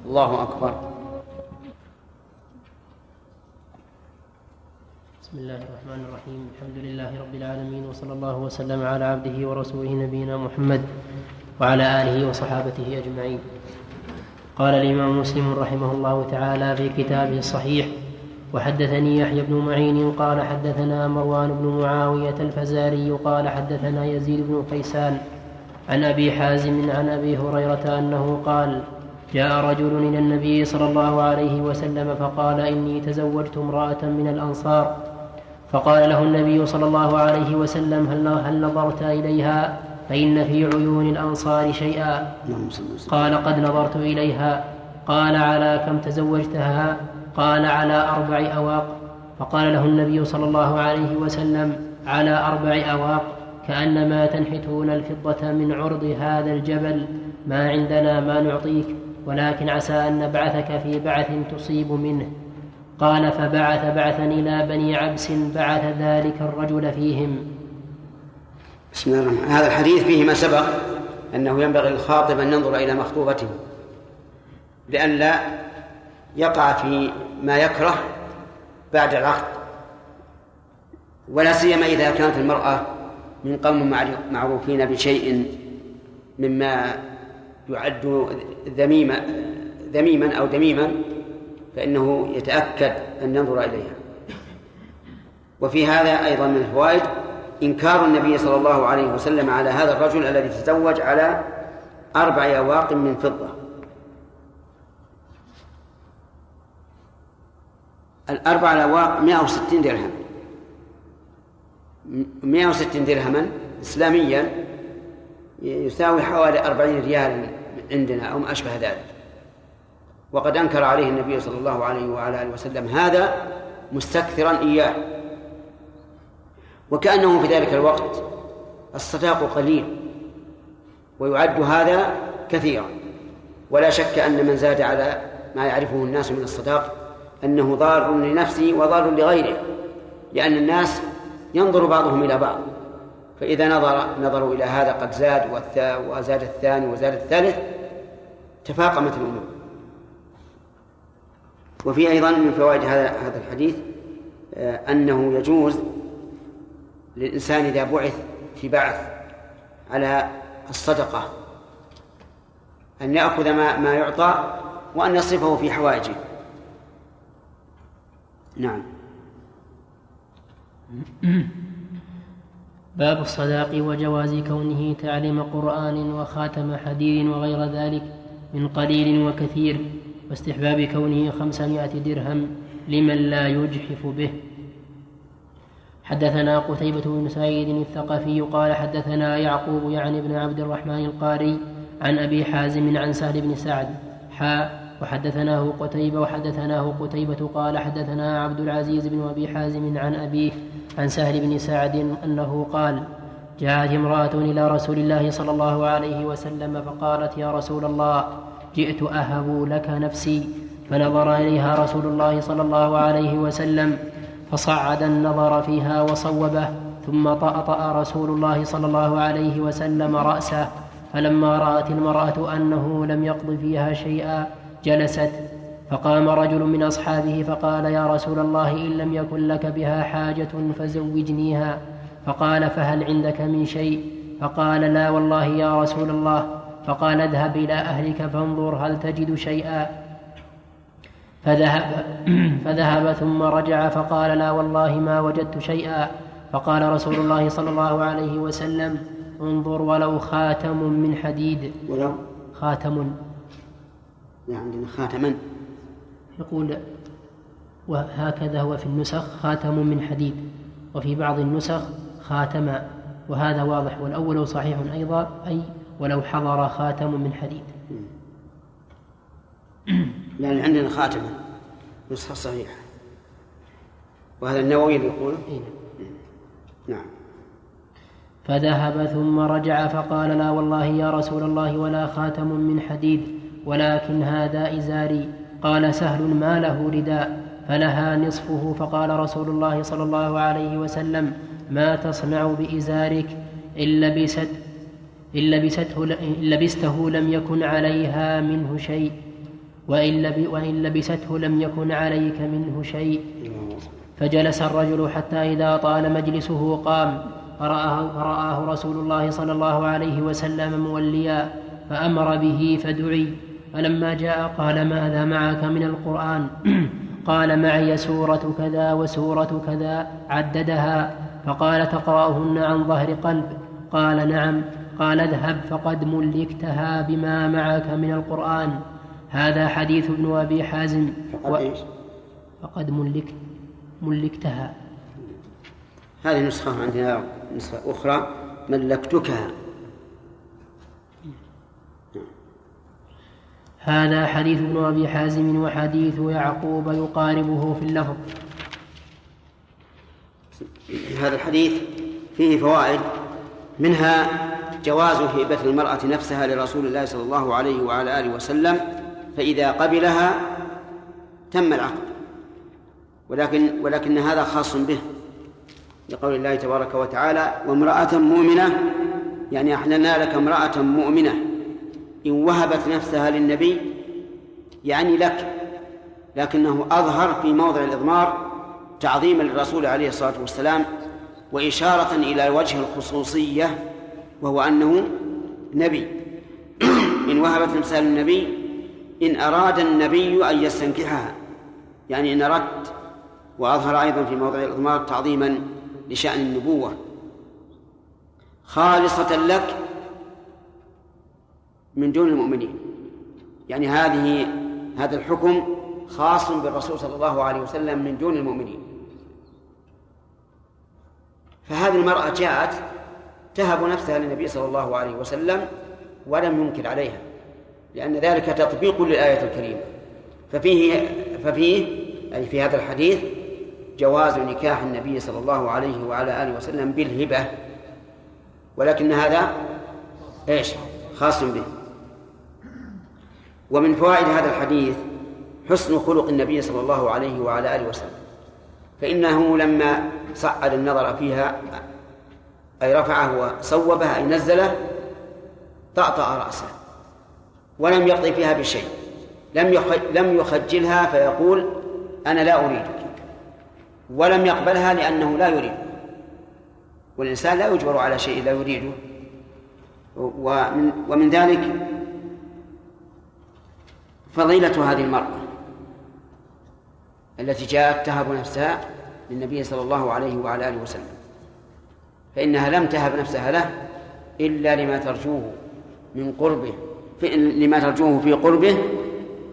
الله أكبر. بسم الله الرحمن الرحيم. الحمد لله رب العالمين وصلى الله وسلم على عبده ورسوله نبينا محمد وعلى آله وصحابته أجمعين. قال الإمام مسلم رحمه الله تعالى في كتابه الصحيح وحدثني يحيى بن معين قال حدثنا مروان بن معاوية الفزاري قال حدثنا يزيد بن قيسان عن أبي حازم عن أبي هريرة أنه قال جاء رجل إلى النبي صلى الله عليه وسلم فقال إني تزوجت امرأة من الأنصار. فقال له النبي صلى الله عليه وسلم هل, هل نظرت إليها؟ فإن في عيون الأنصار شيئا. قال قد نظرت إليها. قال على كم تزوجتها؟ قال على أربع أواق. فقال له النبي صلى الله عليه وسلم على أربع أواق كأنما تنحتون الفضة من عرض هذا الجبل. ما عندنا ما نعطيك. ولكن عسى أن نبعثك في بعث تصيب منه. قال فبعث بعثا إلى بني عبس بعث ذلك الرجل فيهم. بسم الله الرحمن هذا الحديث فيه ما سبق أنه ينبغي للخاطب أن ينظر إلى مخطوبته لئلا يقع في ما يكره بعد العقد ولا سيما إذا كانت المرأة من قوم معروفين بشيء مما يعد ذميما ذميما أو دميما فإنه يتأكد أن ينظر إليها. وفي هذا أيضا من الفوائد إنكار النبي صلى الله عليه وسلم على هذا الرجل الذي تزوج على أربع أواق من فضة. الأربع الأواق 160 درهم. 160 درهما إسلاميا يساوي حوالي أربعين ريال عندنا أو ما أشبه ذلك. وقد أنكر عليه النبي صلى الله عليه وعلى آله وسلم هذا مستكثرا إياه. وكأنه في ذلك الوقت الصداق قليل ويعد هذا كثيرا. ولا شك أن من زاد على ما يعرفه الناس من الصداق أنه ضار لنفسه وضار لغيره لأن الناس ينظر بعضهم إلى بعض. فإذا نظر نظروا إلى هذا قد زاد وزاد الثاني وزاد الثالث تفاقمت الأمور. وفي أيضا من فوائد هذا هذا الحديث آه، أنه يجوز للإنسان إذا بعث في بعث على الصدقة أن يأخذ ما ما يعطى وأن يصرفه في حوائجه. نعم. باب الصداق وجواز كونه تعلم قرآن وخاتم حديد وغير ذلك. من قليل وكثير واستحباب كونه خمسمائة درهم لمن لا يجحف به. حدثنا قتيبة بن سعيد الثقفي قال حدثنا يعقوب يعني بن عبد الرحمن القاري عن أبي حازم عن سهل بن سعد. حاء وحدثناه قتيبة وحدثناه قتيبة قال حدثنا عبد العزيز بن أبي حازم عن أبيه عن سهل بن سعد أنه قال جاءت امرأة إلى رسول الله صلى الله عليه وسلم فقالت يا رسول الله جئت أهب لك نفسي. فنظر إليها رسول الله صلى الله عليه وسلم فصعد النظر فيها وصوبه ثم طأطأ رسول الله صلى الله عليه وسلم رأسه. فلما رأت المرأة أنه لم يقض فيها شيئا جلست. فقام رجل من أصحابه فقال يا رسول الله إن لم يكن لك بها حاجة فزوجنيها. فقال فهل عندك من شيء؟ فقال لا والله يا رسول الله. فقال اذهب إلى أهلك فانظر هل تجد شيئا. فذهب فذهب ثم رجع فقال لا والله ما وجدت شيئا. فقال رسول الله صلى الله عليه وسلم انظر ولو خاتم من حديد. ولو؟ خاتم. يعني عندنا خاتما يقول وهكذا هو في النسخ خاتم من حديد. وفي بعض النسخ خاتم وهذا واضح والأول صحيح أيضا أي ولو حضر خاتم من حديد. لأن عندنا خاتما نسخة صحيحة. وهذا النووي اللي يقول؟ إيه. نعم. فذهب ثم رجع فقال لا والله يا رسول الله ولا خاتم من حديد ولكن هذا إزاري. قال سهل ما له رداء فلها نصفه فقال رسول الله صلى الله عليه وسلم ما تصنع بإزارك إن لبست إن لبسته إن لبسته لم يكن عليها منه شيء. وإن, لب وإن لبسته لم يكن عليك منه شيء. فجلس الرجل حتى إذا طال مجلسه قام فرآه, فرآه رسول الله صلى الله عليه وسلم موليا فأمر به فدعي. فلما جاء قال ماذا معك من القرآن؟ قال معي سورة كذا وسورة كذا عددها. فقال تقرأهن عن ظهر قلب. قال نعم. قال اذهب فقد ملكتها بما معك من القرآن. هذا حديث ابن أبي حازم. فقد إيش؟ فقد ملكت ملكتها. هذه نسخة عندنا نسخة أخرى. ملكتكها هذا حديث ابن أبي حازم وحديث يعقوب يقاربه في اللفظ. هذا الحديث فيه فوائد منها جواز هبة المرأة نفسها لرسول الله صلى الله عليه وعلى آله وسلم فإذا قبلها تم العقد. ولكن ولكن هذا خاص به لقول الله تبارك وتعالى وامرأة مؤمنة يعني أحللنا لك امرأة مؤمنة إن وهبت نفسها للنبي يعني لك لكنه أظهر في موضع الإضمار تعظيما للرسول عليه الصلاة والسلام وإشارة إلى وجه الخصوصية وهو أنه نبي. إن وهبت نفسها للنبي إن أراد النبي أن يستنكحها. يعني إن أردت وأظهر أيضا في موضع الإضمار تعظيما لشأن النبوة. خالصة لك من دون المؤمنين. يعني هذه هذا الحكم خاص بالرسول صلى الله عليه وسلم من دون المؤمنين. فهذه المرأة جاءت تهب نفسها للنبي صلى الله عليه وسلم ولم ينكر عليها لأن ذلك تطبيق للآية الكريمة. ففيه ففيه أي في هذا الحديث جواز نكاح النبي صلى الله عليه وعلى آله وسلم بالهبة ولكن هذا إيش؟ خاص به. ومن فوائد هذا الحديث حسن خلق النبي صلى الله عليه وعلى آله وسلم. فإنه لما صعد النظر فيها أي رفعه وصوبه أي نزله طأطأ رأسه ولم يقضي فيها بشيء. لم لم يخجلها فيقول أنا لا أريدك ولم يقبلها لأنه لا يريد. والإنسان لا يجبر على شيء لا يريده. ومن, ومن ذلك فضيلة هذه المرأة. التي جاءت تهب نفسها للنبي صلى الله عليه وعلى آله وسلم. فإنها لم تهب نفسها له إلا لما ترجوه من قربه لما ترجوه في قربه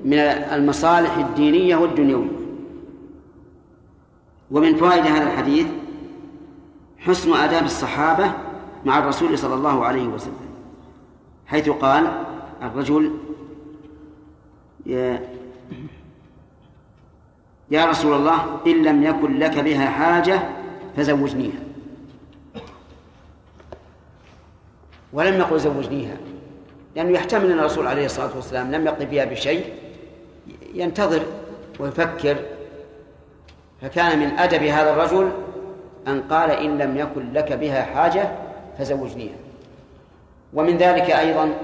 من المصالح الدينية والدنيوية. ومن فوائد هذا الحديث حسن آداب الصحابة مع الرسول صلى الله عليه وسلم حيث قال الرجل يا, رسول الله إن لم يكن لك بها حاجة فزوجنيها. ولم يقل زوجنيها لأنه يحتمل أن الرسول عليه الصلاة والسلام لم يقضي بها بشيء ينتظر ويفكر. فكان من أدب هذا الرجل أن قال إن لم يكن لك بها حاجة فزوجنيها. ومن ذلك أيضا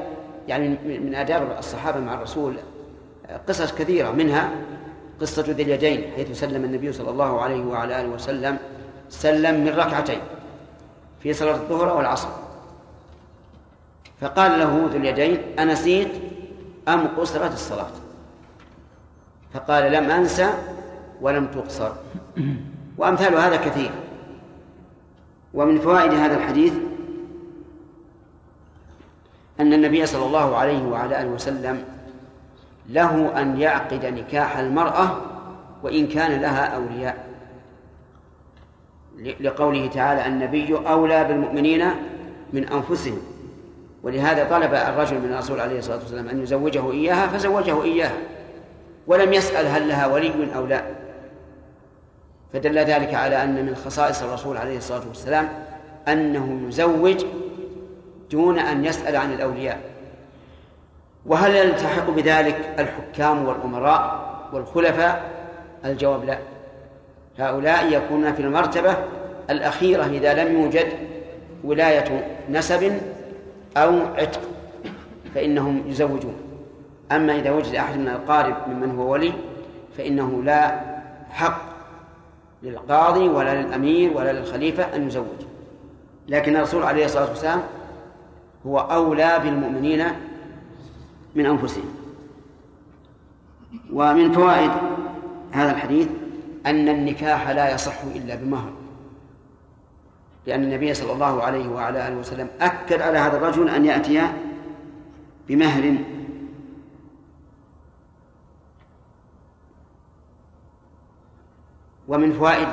يعني من آداب الصحابة مع الرسول قصص كثيرة منها. قصة ذي اليدين حيث سلم النبي صلى الله عليه وعلى آله وسلم سلم من ركعتين في صلاة الظهر والعصر. فقال له ذو اليدين أنسيت أم قصرت الصلاة؟ فقال لم أنسى ولم تقصر. وأمثال هذا كثير. ومن فوائد هذا الحديث أن النبي صلى الله عليه وعلى آله وسلم له أن يعقد نكاح المرأة وإن كان لها أولياء. لقوله تعالى النبي أولى بالمؤمنين من أنفسهم. ولهذا طلب الرجل من الرسول عليه الصلاة والسلام أن يزوجه إياها فزوجه إياها ولم يسأل هل لها ولي أو لا. فدل ذلك على أن من خصائص الرسول عليه الصلاة والسلام أنه يزوج دون أن يسأل عن الأولياء. وهل يلتحق بذلك الحكام والأمراء والخلفاء؟ الجواب لا. هؤلاء يكونون في المرتبة الأخيرة إذا لم يوجد ولاية نسب أو عتق فإنهم يزوجون. أما إذا وجد أحد من القارب ممن هو ولي فإنه لا حق للقاضي ولا للأمير ولا للخليفة أن يزوج. لكن الرسول عليه الصلاة والسلام هو أولى بالمؤمنين من أنفسهم. ومن فوائد هذا الحديث أن النكاح لا يصح إلا بمهر. لأن النبي صلى الله عليه وعلى آله وسلم أكد على هذا الرجل أن يأتي بمهر. ومن فوائد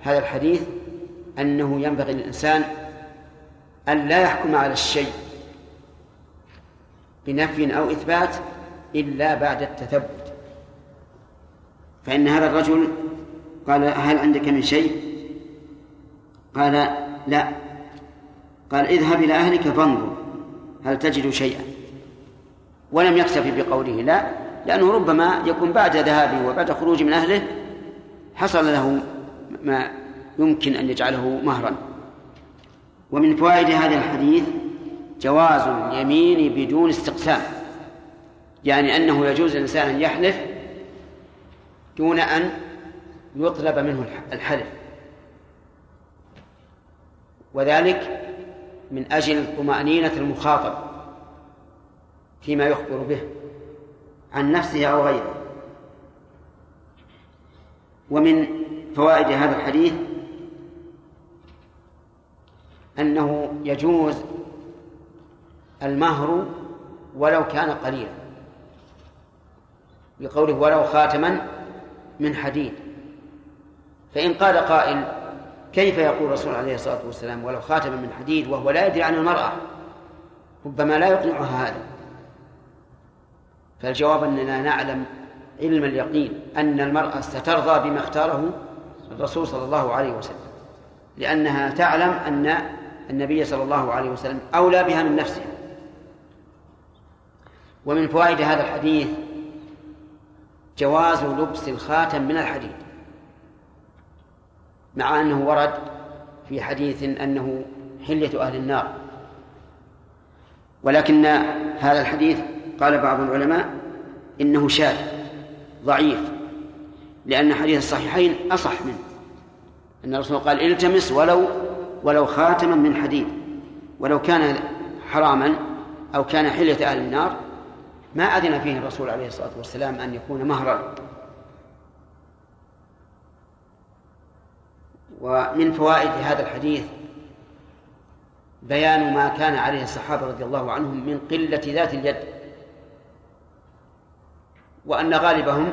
هذا الحديث أنه ينبغي للإنسان أن لا يحكم على الشيء بنفي أو إثبات إلا بعد التثبت. فإن هذا الرجل قال هل عندك من شيء؟ قال لا. قال اذهب إلى أهلك فانظر هل تجد شيئا. ولم يكتفي بقوله لا لأنه ربما يكون بعد ذهابه وبعد خروجه من أهله حصل له ما يمكن أن يجعله مهرا. ومن فوائد هذا الحديث جواز اليمين بدون استقسام. يعني أنه يجوز للإنسان أن يحلف دون أن يطلب منه الحلف. وذلك من أجل طمأنينة المخاطب فيما يخبر به عن نفسه أو غيره. ومن فوائد هذا الحديث أنه يجوز المهر ولو كان قليلا. بقوله ولو خاتما من حديد. فإن قال قائل كيف يقول الرسول عليه الصلاة والسلام ولو خاتما من حديد وهو لا يدري عن المرأة؟ ربما لا يقنعها هذا. فالجواب أننا نعلم علم اليقين أن المرأة سترضى بما اختاره الرسول صلى الله عليه وسلم. لأنها تعلم أن النبي صلى الله عليه وسلم أولى بها من نفسها. ومن فوائد هذا الحديث جواز لبس الخاتم من الحديد مع أنه ورد في حديث أنه حلية أهل النار. ولكن هذا الحديث قال بعض العلماء إنه شاذ ضعيف لأن حديث الصحيحين أصح منه. أن الرسول قال التمس ولو ولو خاتما من حديد ولو كان حراما أو كان حلية أهل النار ما أذن فيه الرسول عليه الصلاة والسلام أن يكون مهرا. ومن فوائد هذا الحديث بيان ما كان عليه الصحابة رضي الله عنهم من قلة ذات اليد وأن غالبهم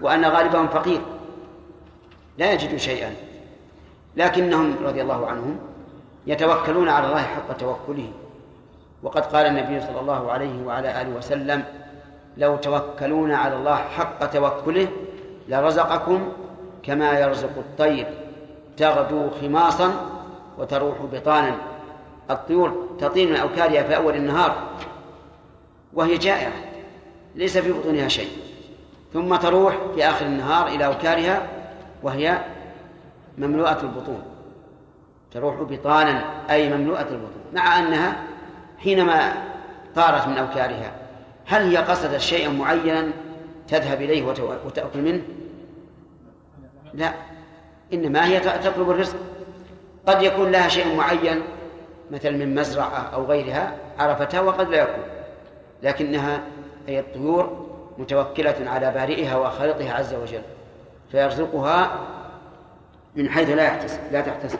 وأن غالبهم فقير لا يجد شيئا. لكنهم رضي الله عنهم يتوكلون على الله حق توكله. وقد قال النبي صلى الله عليه وعلى آله وسلم لو توكلون على الله حق توكله لرزقكم كما يرزق الطير تغدو خماصا وتروح بطانا الطيور تطير من أوكارها في أول النهار وهي جائعة ليس في بطونها شيء ثم تروح في آخر النهار إلى أوكارها وهي مملوءة البطون تروح بطانا أي مملوءة البطون مع أنها حينما طارت من أوكارها هل هي قصدت شيئا معينا تذهب إليه وتأكل منه؟ لا إنما هي تطلب الرزق. قد يكون لها شيء معين مثل من مزرعة أو غيرها عرفتها وقد لا يكون. لكنها أي الطيور متوكلة على بارئها وخالقها عز وجل فيرزقها من حيث لا يحتسب لا تحتسب.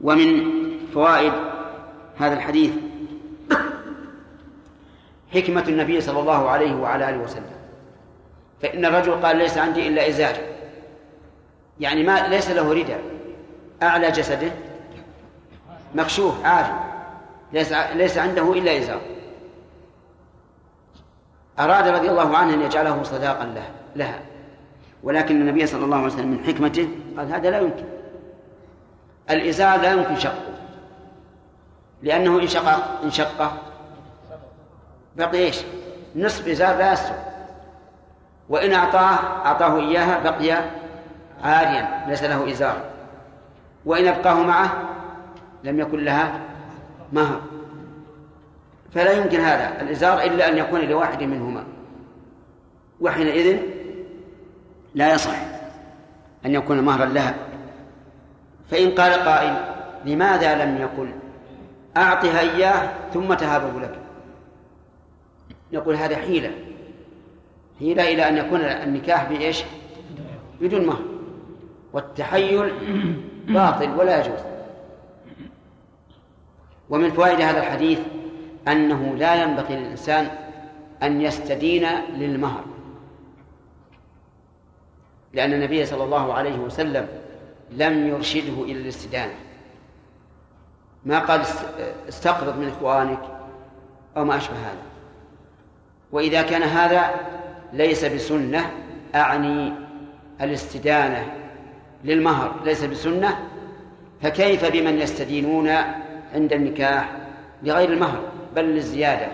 ومن فوائد هذا الحديث حكمة النبي صلى الله عليه وعلى آله وسلم. فإن الرجل قال ليس عندي إلا إزار. يعني ما ليس له رداء. أعلى جسده. مكشوف عاري ليس ليس عنده إلا إزار. أراد رضي الله عنه أن يجعله صداقا له لها. ولكن النبي صلى الله عليه وسلم من حكمته قال هذا لا يمكن. الإزار لا يمكن شقه. لأنه إن شق إن شقه بقي إيش؟ نصف إزار لا يسر وإن أعطاه أعطاه إياها بقي عاريا ليس له إزار. وإن أبقاه معه لم يكن لها مهر. فلا يمكن هذا الإزار إلا أن يكون لواحد منهما. وحينئذ لا يصح أن يكون مهرا لها. فإن قال قائل لماذا لم يقل؟ أعطها إياه ثم تهابه لك. نقول هذا حيلة. حيلة إلى أن يكون النكاح بإيش؟ بدون مهر والتحيل باطل ولا يجوز. ومن فوائد هذا الحديث أنه لا ينبغي للإنسان أن يستدين للمهر. لأن النبي صلى الله عليه وسلم لم يرشده إلى الاستدانة. ما قال استقرض من إخوانك أو ما أشبه هذا. وإذا كان هذا ليس بسنة أعني الاستدانة للمهر ليس بسنة فكيف بمن يستدينون عند النكاح لغير المهر؟ بل للزيادة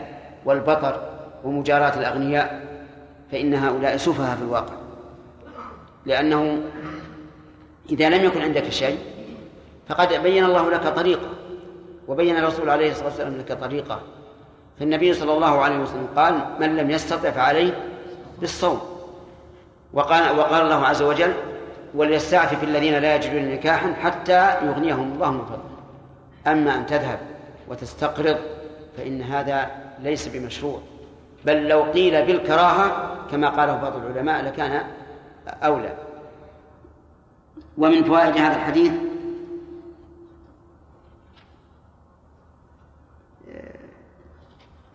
والبطر ومجاراة الأغنياء فإن هؤلاء سفهاء في الواقع. لأنه إذا لم يكن عندك شيء فقد بين الله لك طريقة وبين الرسول عليه الصلاة والسلام لك طريقة. فالنبي صلى الله عليه وسلم قال من لم يستطع فعليه بالصوم وقال وقال الله عز وجل وليستعفف الذين لا يجدون نكاحا حتى يغنيهم الله من فضله أما أن تذهب وتستقرض فإن هذا ليس بمشروع. بل لو قيل بالكراهة كما قاله بعض العلماء لكان أولى. ومن فوائد هذا الحديث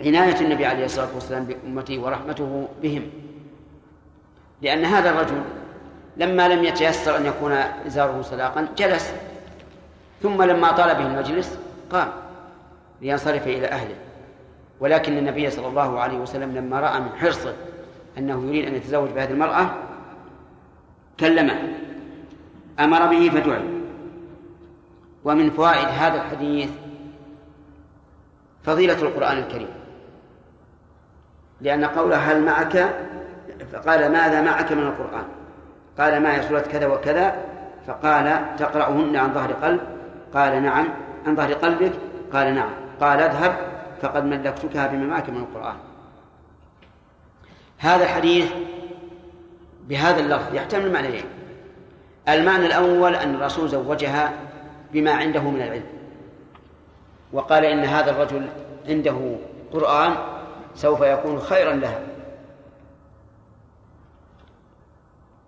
عناية النبي عليه الصلاة والسلام بأمته ورحمته بهم. لأن هذا الرجل لما لم يتيسر أن يكون إزاره سلاقا جلس. ثم لما طال به المجلس قام لينصرف إلى أهله. ولكن النبي صلى الله عليه وسلم لما رأى من حرصه أنه يريد أن يتزوج بهذه المرأة كلمه أمر به فدعي. ومن فوائد هذا الحديث فضيلة القرآن الكريم. لأن قوله هل معك فقال ماذا معك من القرآن؟ قال معي سورة كذا وكذا؟ فقال تقرأهن عن ظهر قلب؟ قال نعم. عن ظهر قلبك؟ قال نعم. قال اذهب فقد ملكتكها بما معك من القرآن. هذا الحديث بهذا اللفظ يحتمل معنيين. المعنى الأول أن الرسول زوجها بما عنده من العلم. وقال إن هذا الرجل عنده قرآن سوف يكون خيرا لها.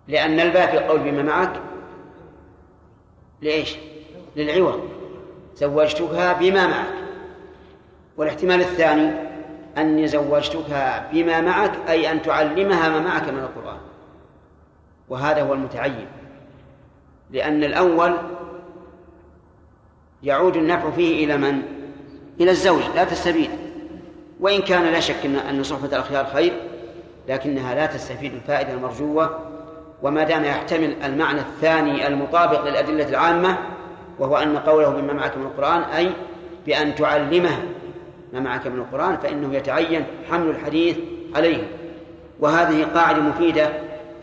لأن الباء في القول بما معك لإيش؟ للعوض. زوجتكها بما معك. والاحتمال الثاني أني زوجتكها بما معك أي أن تعلمها ما معك من القرآن. وهذا هو المتعين. لأن الأول يعود النفع فيه إلى من؟ إلى الزوج لا تستفيد وإن كان لا شك أن صحبة الأخيار خير لكنها لا تستفيد الفائدة المرجوة وما دام يحتمل المعنى الثاني المطابق للأدلة العامة وهو أن قوله بما معك من القرآن أي بأن تعلمه ما معك من القرآن فإنه يتعين حمل الحديث عليه. وهذه قاعدة مفيدة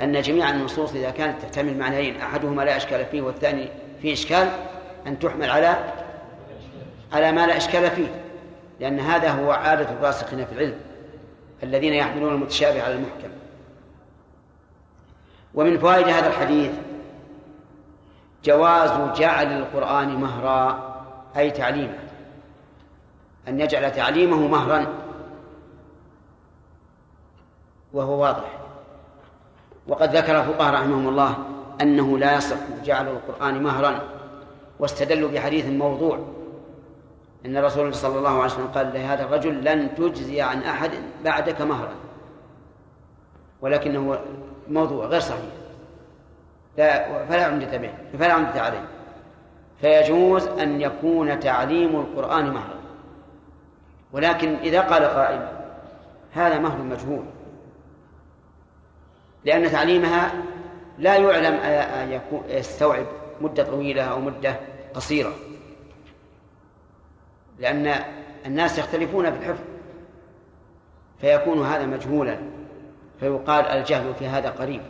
أن جميع النصوص إذا كانت تحتمل معنيين أحدهما لا إشكال فيه والثاني فيه إشكال أن تحمل على على ما لا إشكال فيه. لأن هذا هو عادة الراسخين في العلم الذين يحملون المتشابه على المحكم. ومن فوائد هذا الحديث جواز جعل القرآن مهرا أي تعليما أن يجعل تعليمه مهرا. وهو واضح. وقد ذكر الفقهاء رحمهم الله أنه لا يصح جعل القرآن مهرا واستدلوا بحديث موضوع. أن الرسول صلى الله عليه وسلم قال لهذا الرجل لن تجزي عن أحد بعدك مهرا. ولكنه موضوع غير صحيح. لا فلا عمدة به فلا عمدة عليه. فيجوز أن يكون تعليم القرآن مهرا. ولكن إذا قال قائل هذا مهر مجهول. لأن تعليمها لا يعلم أن يستوعب مدة طويلة أو مدة قصيرة. لأن الناس يختلفون في الحفظ فيكون هذا مجهولا فيقال الجهل في هذا قريب.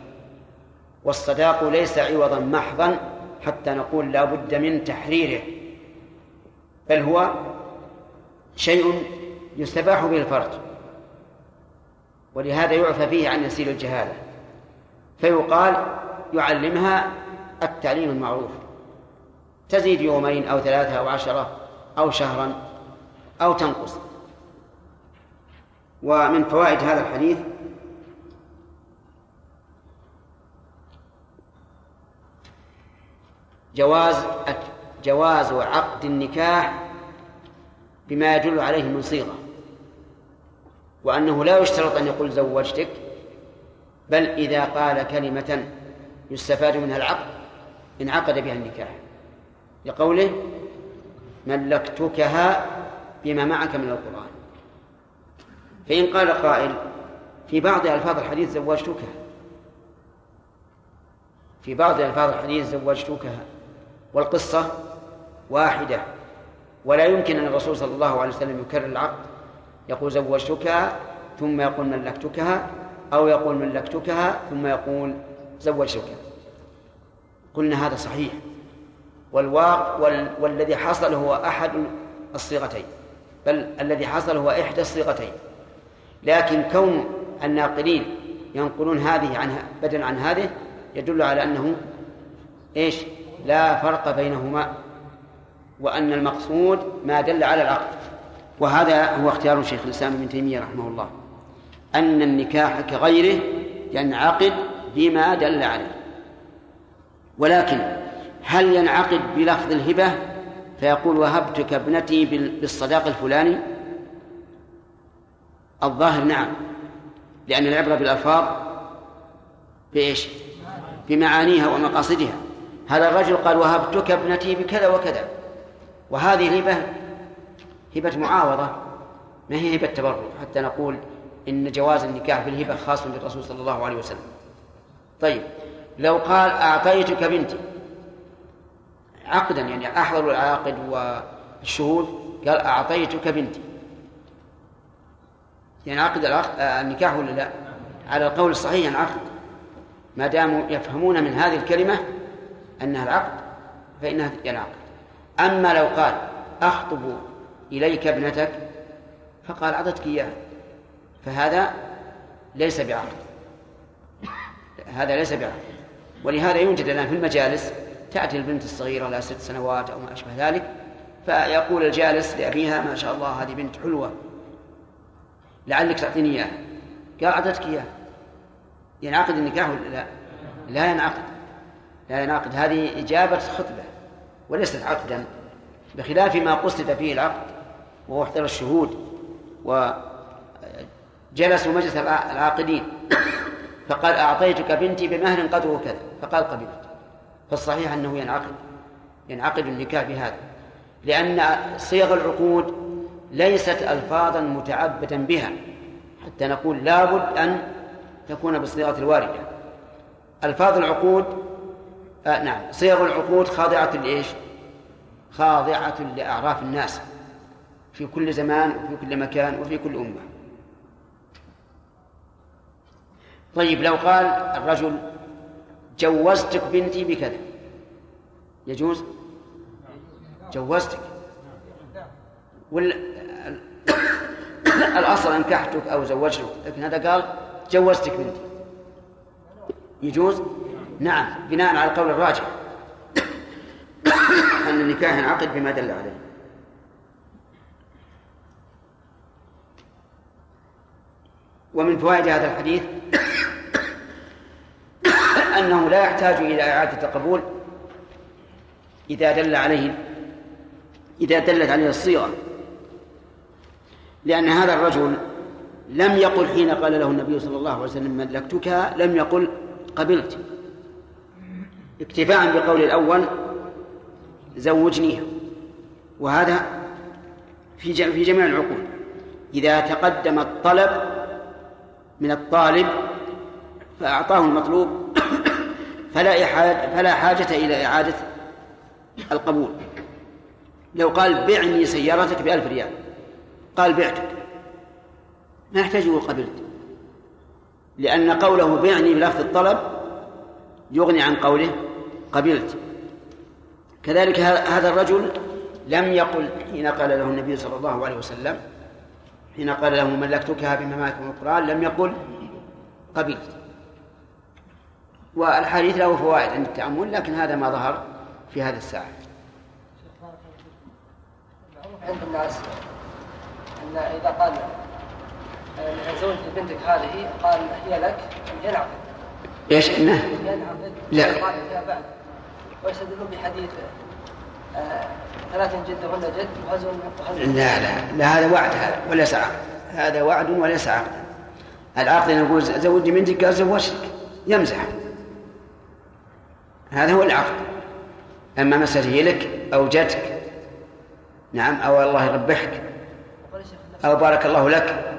والصداق ليس عوضا محضا حتى نقول لا بد من تحريره بل هو شيء يستباح به الفرج ولهذا يعفى فيه عن يسير الجهالة. فيقال يعلمها التعليم المعروف. تزيد يومين أو ثلاثة أو عشرة أو شهرا أو تنقص. ومن فوائد هذا الحديث جواز جواز عقد النكاح بما يدل عليه من صيغة وأنه لا يشترط أن يقول زوجتك بل إذا قال كلمة يستفاد منها العقد انعقد بها النكاح. لقوله ملكتكها بما معك من القرآن. فإن قال قائل في بعض ألفاظ الحديث زوجتكها. في بعض ألفاظ الحديث زوجتكها. والقصة واحدة. ولا يمكن أن الرسول صلى الله عليه وسلم يكرر العقد يقول زوجتكها ثم يقول ملكتكها أو يقول ملكتكها ثم يقول زوجتك قلنا هذا صحيح. والواقع وال... والذي حصل هو أحد الصيغتين بل الذي حصل هو إحدى الصيغتين. لكن كون الناقلين ينقلون هذه عنها بدلا عن هذه يدل على أنه إيش؟ لا فرق بينهما وأن المقصود ما دل على العقد. وهذا هو اختيار شيخ الإسلام ابن تيمية رحمه الله أن النكاح كغيره ينعقد بما دل عليه. ولكن هل ينعقد بلفظ الهبة؟ فيقول وهبتك ابنتي بالصداق الفلاني؟ الظاهر نعم لأن العبرة بالألفاظ بإيش؟ بمعانيها ومقاصدها. هذا الرجل قال وهبتك ابنتي بكذا وكذا. وهذه الهبة هبة معاوضة ما هي هبة تبرع حتى نقول إن جواز النكاح بالهبة خاص بالرسول صلى الله عليه وسلم. طيب لو قال أعطيتك بنتي عقدا يعني أحضر العاقد والشهود. قال أعطيتك بنتي. يعني النكاح ولا لا؟ على القول الصحيح ينعقد ما داموا يفهمون من هذه الكلمة أنها العقد فإنها ينعقد أما لو قال أخطب إليك ابنتك فقال أعطتك إياها. فهذا ليس بعقد. هذا ليس بعقد. ولهذا يوجد الآن في المجالس تأتي البنت الصغيرة لها ست سنوات أو ما أشبه ذلك فيقول الجالس لأبيها ما شاء الله هذه بنت حلوة. لعلك تعطيني إياها. قال أعطتك إياها. ينعقد النكاح ولا لا؟ لا ينعقد. لا ينعقد. هذه إجابة خطبة وليست عقدا. بخلاف ما قصد فيه العقد وهو احضر الشهود وجلسوا مجلس العاقدين فقال أعطيتك بنتي بمهر قدره كذا. فقال قبلت. فالصحيح أنه ينعقد ينعقد النكاح بهذا لأن صيغ العقود ليست ألفاظا متعبدا بها حتى نقول لابد أن تكون بالصيغة الواردة ألفاظ العقود آه نعم صيغ العقود خاضعة لإيش؟ خاضعة لأعراف الناس في كل زمان وفي كل مكان وفي كل أمة طيب لو قال الرجل جوزتك بنتي بكذا. يجوز؟ جوزتك. ولا الأصل أنكحتك أو زوجتك لكن هذا قال جوزتك بنتي. يجوز؟ نعم. بناء على القول الراجح. أن النكاح ينعقد بما دل عليه. ومن فوائد هذا الحديث أنه لا يحتاج إلى إعادة القبول إذا دل عليه إذا دلت عليه الصيغة. لأن هذا الرجل لم يقل حين قال له النبي صلى الله عليه وسلم ملكتك لم يقل قبلت. اكتفاء بقول الأول زوجنيها وهذا في في جميع العقود إذا تقدم الطلب من الطالب فأعطاه المطلوب فلا فلا حاجة إلى إعادة القبول. لو قال بعني سيارتك بألف ريال قال بعتك. ما يحتاج يقول قبلت. لأن قوله بعني بلفظ الطلب يغني عن قوله قبلت. كذلك هذا الرجل لم يقل حين قال له النبي صلى الله عليه وسلم حين قال له ملكتكها من القرآن لم يقل قبلت. والحديث له فوائد عند التأمل لكن هذا ما ظهر في هذا الساعة. عند الناس أن إذا قال زوج بنتك هذه قال هي لك ينعقد. إيش؟ إنه؟ ينعقد. لا. بعد. ويستدلون بحديث آه، ثلاث جدهن جد وهزم لا لا. لا هذا وعد هذا وليس عقد هذا وعد وليس عقدا العقد نقول زوجني بنتك قال زوجتك يمزح. هذا هو العقد. أما مسألة هي لك أو جاتك نعم أو الله يربحك أو بارك الله لك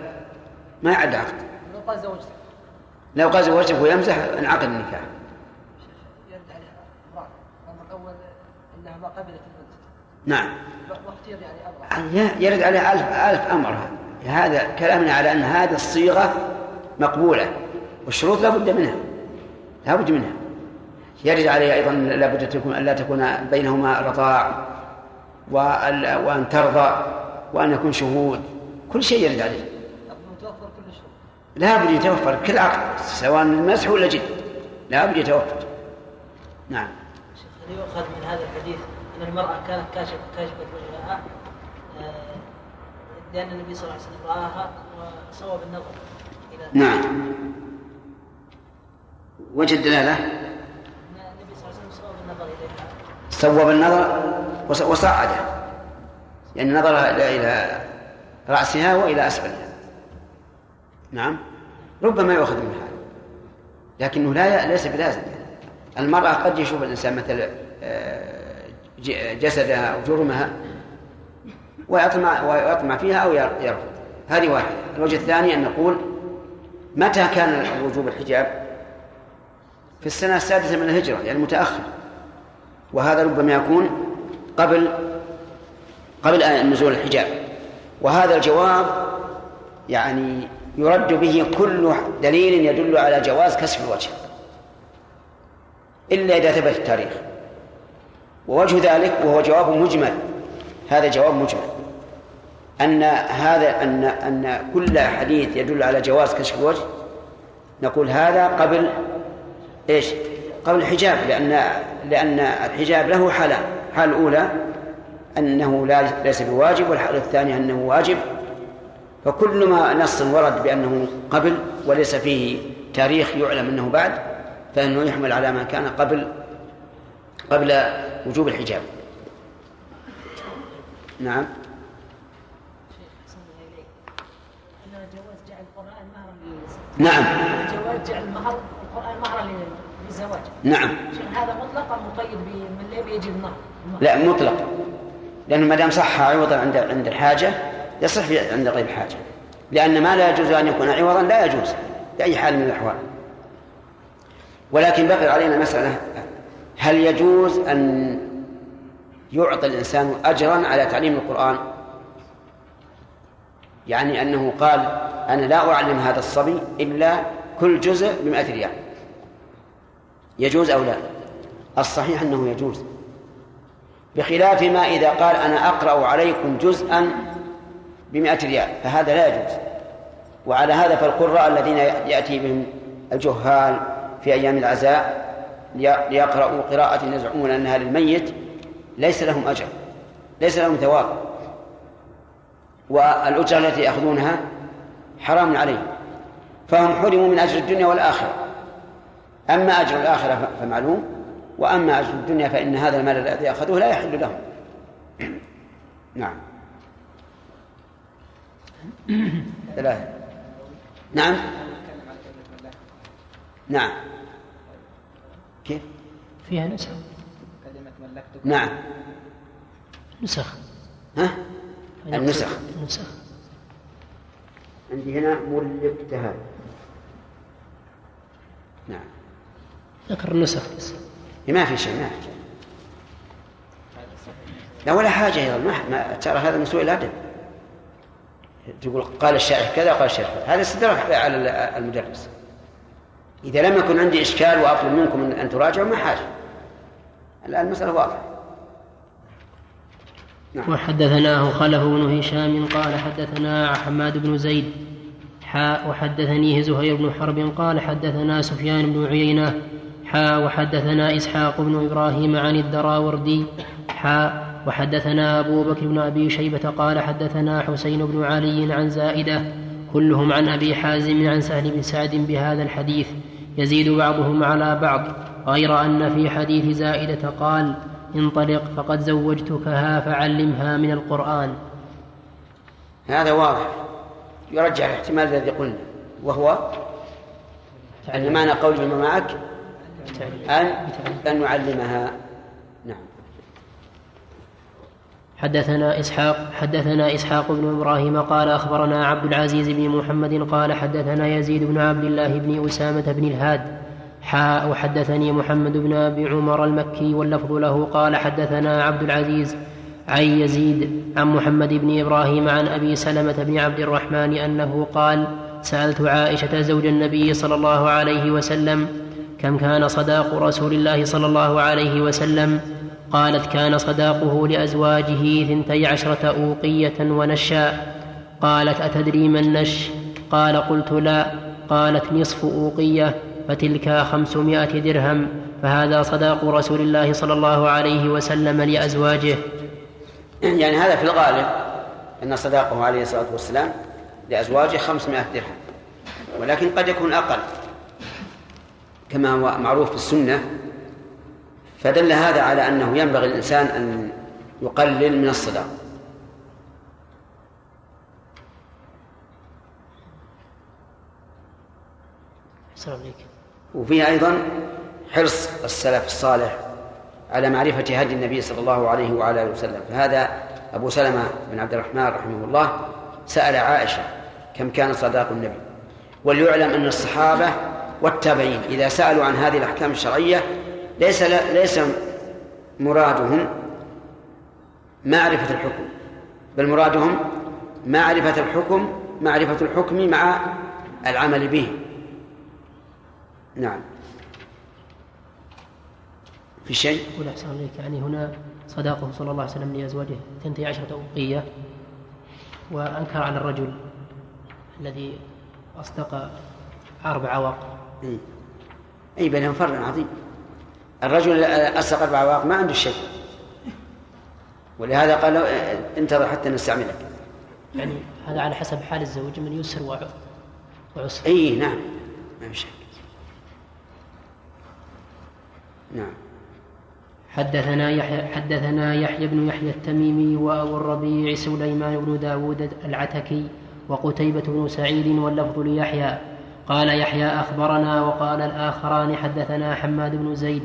ما يعد عقد. لو قال زوجتك لو قال زوجتك ويمزح انعقد النكاح. نعم. يعني يرد عليه ألف ألف أمر. هذا كلامنا على أن هذه الصيغة مقبولة والشروط لا بد منها. لا بد منها. يرد عليه أيضا لا بد تكون ألا تكون بينهما رضاع وأن ترضى وأن يكون شهود. كل شيء يرد عليه. متوفر كل شيء لا بد يتوفر كل عقد سواء المسح ولا جد. لا بد يتوفر. نعم. شيخ هل يؤخذ من هذا الحديث. أن المرأة كانت كاشفه كاشفة وجهها آه، لأن النبي صلى الله عليه وسلم رآها وصوب النظر إلى نعم. وجه الدلالة ان النبي صلى الله صوب النظر وصعده يعني نظر إلى رأسها وإلى أسفلها. نعم. ربما يؤخذ من هذا. لكنه لا ليس بلازم. المرأة قد يشوف الإنسان مثل آه، جسدها أو جرمها ويطمع ويطمع فيها أو يرفض. هذه واحدة. الوجه الثاني أن نقول متى كان وجوب الحجاب؟ في السنة السادسة من الهجرة يعني متأخر. وهذا ربما يكون قبل قبل نزول الحجاب. وهذا الجواب يعني يرد به كل دليل يدل على جواز كشف الوجه. إلا إذا ثبت التاريخ. ووجه ذلك وهو جواب مجمل. هذا جواب مجمل. أن هذا أن أن كل حديث يدل على جواز كشف الوجه نقول هذا قبل إيش؟ قبل الحجاب لأن لأن الحجاب له حالان، الحالة الأولى أنه لا ليس بواجب والحالة الثانية أنه واجب. فكل ما نص ورد بأنه قبل وليس فيه تاريخ يعلم أنه بعد فإنه يحمل على ما كان قبل قبل وجوب الحجاب. نعم. أن جواز جعل القرآن مهرا نعم. جواز جعل المهر القرآن مهرا للزواج. نعم. هذا مطلق أم مقيد من لا بيجي النهر لا مطلق. لأنه ما دام صح عوضا عند عند الحاجة يصح عند غير الحاجة. لأن ما لا يجوز أن يكون عوضا لا يجوز بأي حال من الأحوال. ولكن بقي علينا مسألة هل يجوز أن يعطي الإنسان أجرا على تعليم القرآن؟ يعني أنه قال أنا لا أعلم هذا الصبي إلا كل جزء بمئة ريال. يجوز أو لا؟ الصحيح أنه يجوز. بخلاف ما إذا قال أنا أقرأ عليكم جزءا بمئة ريال فهذا لا يجوز. وعلى هذا فالقراء الذين يأتي بهم الجهال في أيام العزاء لي- ليقرأوا قراءة يزعمون أنها للميت ليس لهم أجر ليس لهم ثواب. والأجرة التي يأخذونها حرام عليهم. فهم حرموا من أجر الدنيا والآخرة. أما أجر الآخرة فمعلوم وأما أجر الدنيا فإن هذا المال الذي أخذوه لا يحل لهم. نعم. ثلاثة. نعم. نعم. كيف؟ فيها نسخ. نعم. نسخ. ها؟ النسخ. النسخ عندي هنا ملكتها. نعم. ذكر النسخ. بس ما في شيء ما في شيء. لا ولا حاجة أيضا. ما, ترى هذا من سوء الأدب. تقول قال الشارح كذا قال الشارح كذا. هذا استدراك على المدرس. إذا لم يكن عندي إشكال وأطلب منكم أن تراجعوا ما حاجة. الآن المسألة واضحة. نعم. وحدثناه خلف بن هشام قال حدثنا حماد بن زيد حاء وحدثنيه زهير بن حرب قال حدثنا سفيان بن عيينة حاء وحدثنا إسحاق بن إبراهيم عن الدراوردي حاء وحدثنا أبو بكر بن أبي شيبة قال حدثنا حسين بن علي عن زائدة كلهم عن أبي حازم عن سهل بن سعد بهذا الحديث يزيد بعضهم على بعض غير أن في حديث زائدة قال انطلق فقد زوجتكها فعلمها من القرآن. هذا واضح يرجع الاحتمال الذي قلنا وهو أن معنى قول معك أن. أن نعلمها نعم حدثنا إسحاق حدثنا إسحاق بن إبراهيم قال أخبرنا عبد العزيز بن محمد قال حدثنا يزيد بن عبد الله بن أسامة بن الهاد حاء وحدثني محمد بن أبي عمر المكي واللفظ له قال حدثنا عبد العزيز عن يزيد عن محمد بن إبراهيم عن أبي سلمة بن عبد الرحمن أنه قال سألت عائشة زوج النبي صلى الله عليه وسلم كم كان صداق رسول الله صلى الله عليه وسلم؟ قالت كان صداقه لأزواجه ثنتي عشرة أوقية ونشا. قالت أتدري ما النش قال قلت لا. قالت نصف أوقية فتلك خمسمائة درهم. فهذا صداق رسول الله صلى الله عليه وسلم لأزواجه. يعني هذا في الغالب أن صداقه عليه الصلاة والسلام لأزواجه خمسمائة درهم ولكن قد يكون أقل. كما هو معروف في السنة فدل هذا على أنه ينبغي الإنسان أن يقلل من الصداق وفيه أيضا حرص السلف الصالح على معرفة هدي النبي صلى الله عليه وعلى آله وسلم. فهذا أبو سلمة بن عبد الرحمن رحمه الله سأل عائشة كم كان صداق النبي وليعلم أن الصحابة والتابعين. إذا سألوا عن هذه الأحكام الشرعية ليس ليس مرادهم معرفة الحكم. بل مرادهم معرفة الحكم معرفة الحكم مع العمل به. نعم. في شيء؟ يقول أحسن عليك يعني هنا صداقه صلى الله عليه وسلم لأزواجه. ثنتي عشرة أوقية وأنكر على الرجل الذي أصدق أربع عواق اي أي بينهم فرق عظيم. الرجل اسرق أربع عواق ما عنده شيء. ولهذا قال له انتظر حتى نستعملك. يعني هذا على حسب حال الزوج من يسر وع- وعسر. اي نعم. ما في شك. نعم. حدثنا يحيى حدثنا يحيى بن يحيى التميمي وأبو الربيع سليمان بن داود العتكي وقتيبة بن سعيد واللفظ ليحيى. قال يحيى أخبرنا وقال الآخران حدثنا حماد بن زيد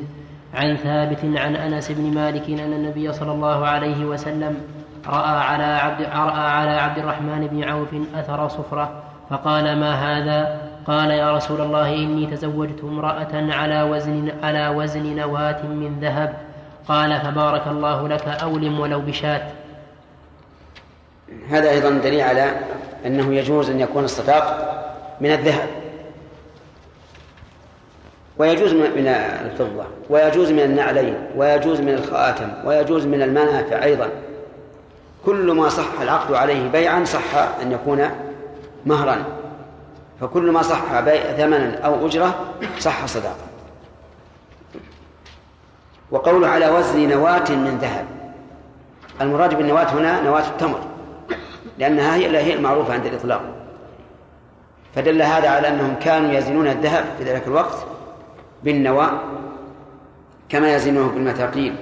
عن ثابت عن أنس بن مالك أن النبي صلى الله عليه وسلم رأى على عبد رأى على عبد الرحمن بن عوف أثر صفرة فقال ما هذا؟ قال يا رسول الله إني تزوجت امرأة على وزن على وزن نواة من ذهب. قال فبارك الله لك أولم ولو بشاة. هذا أيضا دليل على أنه يجوز أن يكون الصداق من الذهب. ويجوز من الفضة ويجوز من النعلين ويجوز من الخاتم ويجوز من المنافع أيضا. كل ما صح العقد عليه بيعا صح أن يكون مهرا. فكل ما صح بيع ثمنا أو أجرة صح صداقة وقوله على وزن نواة من ذهب. المراد بالنواة هنا نواة التمر لأنها هي هي المعروفة عند الإطلاق. فدل هذا على أنهم كانوا يزنون الذهب في ذلك الوقت بالنواة كما يزنونه بالمثاقيل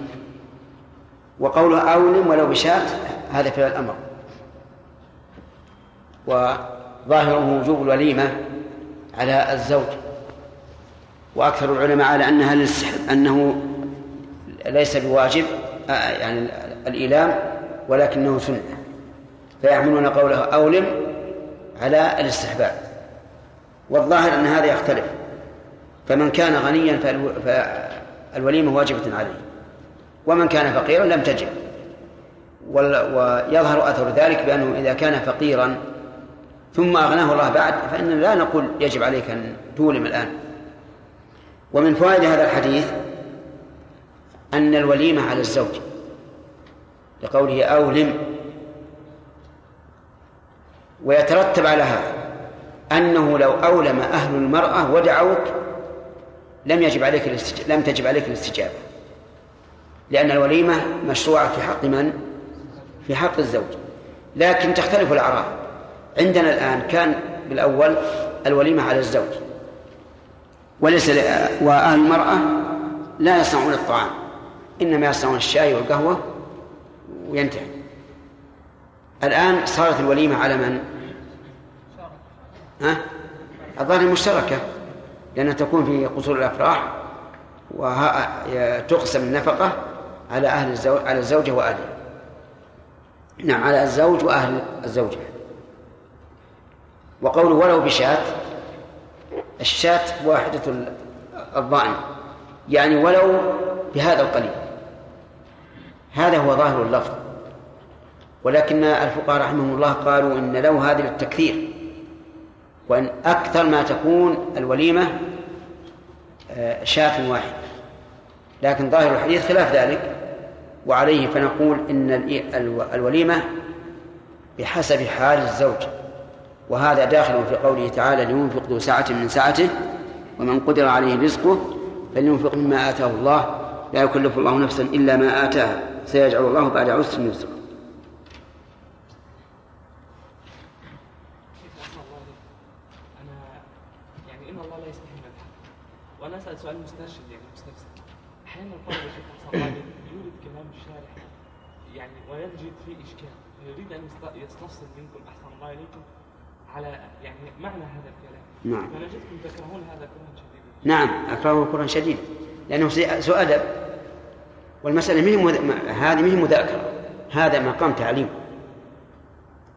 وقوله أولم ولو بشاة هذا في الأمر. وظاهره وجوب الوليمة على الزوج. وأكثر العلماء على أنها أنه ليس بواجب آه، يعني الإيلام ولكنه سنة. فيحملون قوله أولم على الاستحباب. والظاهر أن هذا يختلف. فمن كان غنيا فالو- فالوليمة واجبة عليه. ومن كان فقيرا لم تجب. ويظهر أثر ذلك بأنه إذا كان فقيرا ثم أغناه الله بعد فإننا لا نقول يجب عليك أن تولم الآن. ومن فوائد هذا الحديث أن الوليمة على الزوج لقوله أولم ويترتب على هذا أنه لو أولم أهل المرأة ودعوك لم يجب عليك الاستج... لم تجب عليك الاستجابة لأن الوليمة مشروعة في حق من؟ في حق الزوج لكن تختلف الأعراف عندنا الآن كان بالأول الوليمة على الزوج وليس. وأهل المرأة لا يصنعون الطعام إنما يصنعون الشاي والقهوة وينتهي الآن صارت الوليمة على من؟ ها؟ الظاهر مشتركة لأنها تكون في قصور الأفراح وتقسم النفقة على أهل الزوج على الزوجة وأهله نعم على الزوج وأهل الزوجة. وقوله ولو بشاة الشاة واحدة الضأن يعني ولو بهذا القليل. هذا هو ظاهر اللفظ. ولكن الفقهاء رحمهم الله قالوا إن لو هذه للتكثير. وأن أكثر ما تكون الوليمة آه، شاة واحدة. لكن ظاهر الحديث خلاف ذلك وعليه فنقول إن الوليمة بحسب حال الزوج. وهذا داخل في قوله تعالى لينفق ذو سعة من سعته ومن قدر عليه رزقه فلينفق مما آتاه الله. لا يكلف الله نفسا إلا ما آتاها. سيجعل الله بعد عسر يسرا يعني ان الله لا يستحي من الحق وأنا اسال سؤال مسترشد يعني مستفسر أحيانا الطالب يا شيخ يورد كلام الشارح يعني ويجد فيه إشكال. فيريد أن يستفسر منكم أحسن الله إليكم على يعني معنى هذا الكلام. نعم. فنجدكم تكرهون هذا كرها شديدا نعم أكرهه كرها شديدا لأنه سوء أدب والمسألة مهم هذه مهم مذاكرة. هذا مقام تعليم.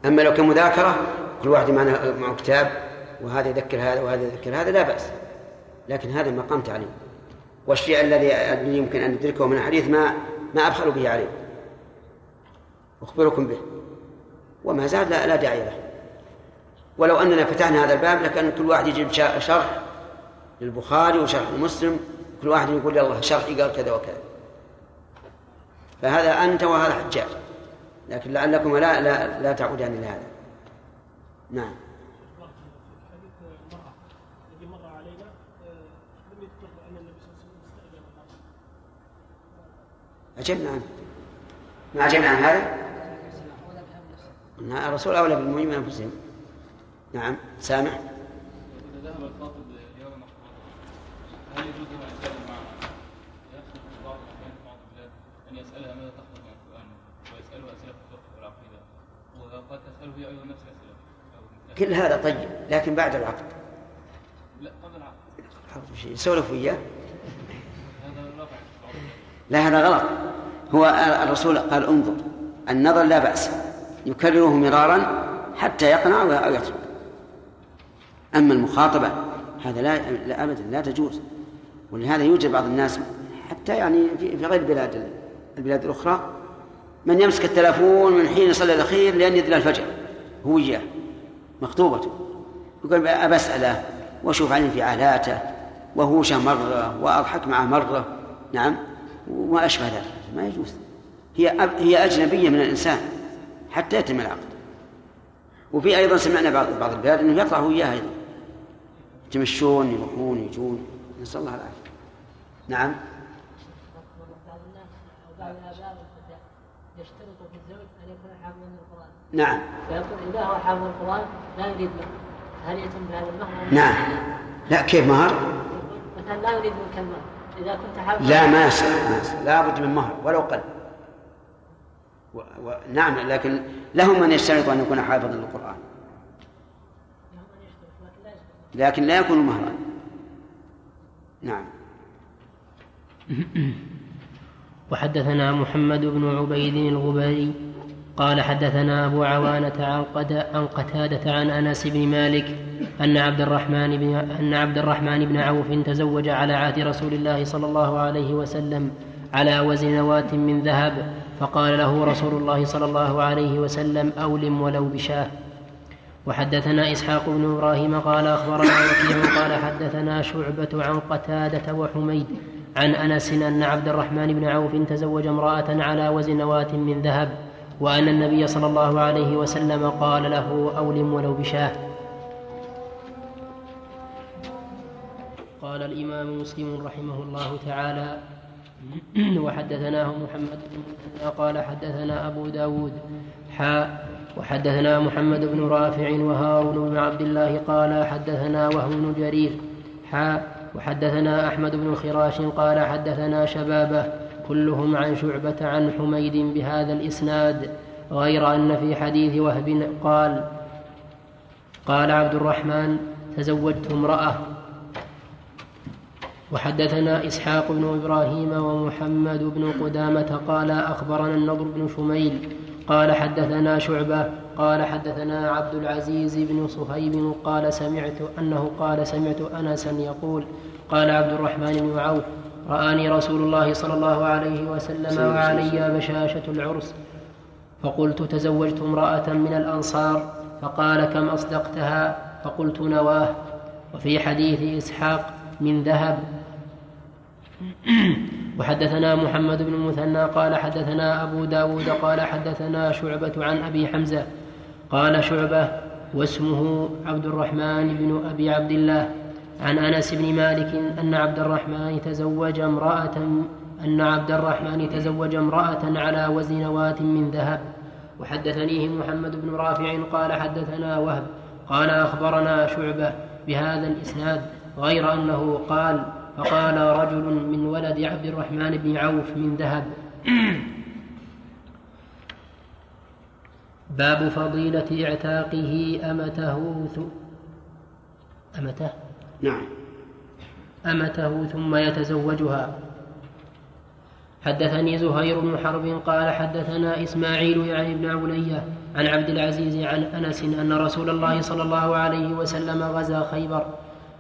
أما لو كان مذاكرة كل واحد معنا معه كتاب وهذا يذكر هذا وهذا يذكر هذا لا بأس. لكن هذا مقام تعليم. والشيء الذي يمكن أن ندركه من الحديث ما ما أبخل به عليه. أخبركم به. وما زاد لا, لا داعي له. ولو أننا فتحنا هذا الباب لكأن كل واحد يجيب شرح للبخاري وشرح لمسلم كل واحد يقول يلا شرحي قال كذا وكذا. فهذا أنت وهذا حجاج. لكن لعلكم لا لا, لا تعودان إلى هذا. نعم. أجبنا عنه ما أجبنا عن هذا؟ الرسول أولى بالمؤمنين من أنفسهم. نعم. سامع إذا ذهب الخاطب هل يجوز له أن في بعض الأحيان في بعض البلاد أن يسألها ماذا من القرآن أسئلة في الفقه والعقيدة وقد تسأله هي أيضا نفس الأسئلة كل هذا طيب لكن بعد العقد. لا قبل العقد. يسولف وياه؟ لا هذا غلط. هو الرسول قال انظر النظر لا بأس يكرره مرارا حتى يقنع أو يترك. أما المخاطبة هذا لا, لا أبدا لا تجوز. ولهذا يوجد بعض الناس حتى يعني في غير البلاد البلاد الأخرى من يمسك التلفون من حين يصلي الأخير لأن يدري الفجر هو إياه مخطوبته يقول أسأله وأشوف عن انفعالاته وهوشه مرة وأضحك معه مرة. نعم. وما أشبه ذلك ما يجوز هي هي أجنبية من الإنسان حتى يتم العقد وفي أيضا سمعنا بعض بعض البلاد أنه يطلع هو إياها أيضا يتمشون يروحون يجون نسأل الله العافية نعم. نعم. فيقول إذا هو حافظ القرآن لا يريد مهر. هل يتم بهذا المهر؟ نعم. لا كيف مهر؟ مثلا لا يريد منك المهر. إذا كنت حافظا لا ما يصير ما يصير لا بد من مهر ولو قل. و... و... نعم لكن لهم من يشترط أن يكون حافظا للقرآن. لكن لا يكون مهرا. نعم. وحدثنا محمد بن عبيد الغباري قال حدثنا أبو عوانة عن, عن قتادة عن أنس بن مالك أن عبد الرحمن بن أن عبد الرحمن بن عوف تزوج على عهد رسول الله صلى الله عليه وسلم على وزن نواة من ذهب فقال له رسول الله صلى الله عليه وسلم أولم ولو بشاه. وحدثنا إسحاق بن إبراهيم قال أخبرنا وكيع قال حدثنا شعبة عن قتادة وحميد عن أنس أن عبد الرحمن بن عوف تزوج امرأة على وزن نواه من ذهب وأن النبي صلى الله عليه وسلم قال له أولم ولو بشاه. قال الإمام مسلم رحمه الله تعالى وحدثناه محمد بن قال حدثنا أبو داود حاء وحدثنا محمد بن رافع وهارون بن عبد الله قال حدثنا وهو بن جرير حاء وحدثنا أحمد بن خراش قال حدثنا شبابة كلهم عن شعبة عن حميد بهذا الإسناد غير أن في حديث وهب قال قال عبد الرحمن تزوجت امرأة. وحدثنا إسحاق بن إبراهيم ومحمد بن قدامة قال أخبرنا النضر بن شميل قال حدثنا شعبة قال حدثنا عبد العزيز بن صهيب قال سمعت أنه قال سمعت أنسا يقول قال عبد الرحمن بن عوف رآني رسول الله صلى الله عليه وسلم وعلي بشاشة العرس. فقلت تزوجت امرأة من الأنصار فقال كم أصدقتها؟ فقلت نواه. وفي حديث إسحاق من ذهب. وحدثنا محمد بن المثنى قال حدثنا أبو داود قال حدثنا شعبة عن أبي حمزة قال شعبة واسمه عبد الرحمن بن أبي عبد الله. عن أنس بن مالك أن عبد الرحمن تزوج امرأة أن عبد الرحمن تزوج امرأة على وزن نواة من ذهب وحدثنيه محمد بن رافع قال حدثنا وهب قال أخبرنا شعبة بهذا الإسناد غير أنه قال فقال رجل من ولد عبد الرحمن بن عوف من ذهب باب فضيلة اعتاقه أمته. أمته نعم. أمته ثم يتزوجها. حدثني زهير بن حرب قال حدثنا إسماعيل يعني ابن علية عن عبد العزيز عن أنس أن رسول الله صلى الله عليه وسلم غزا خيبر.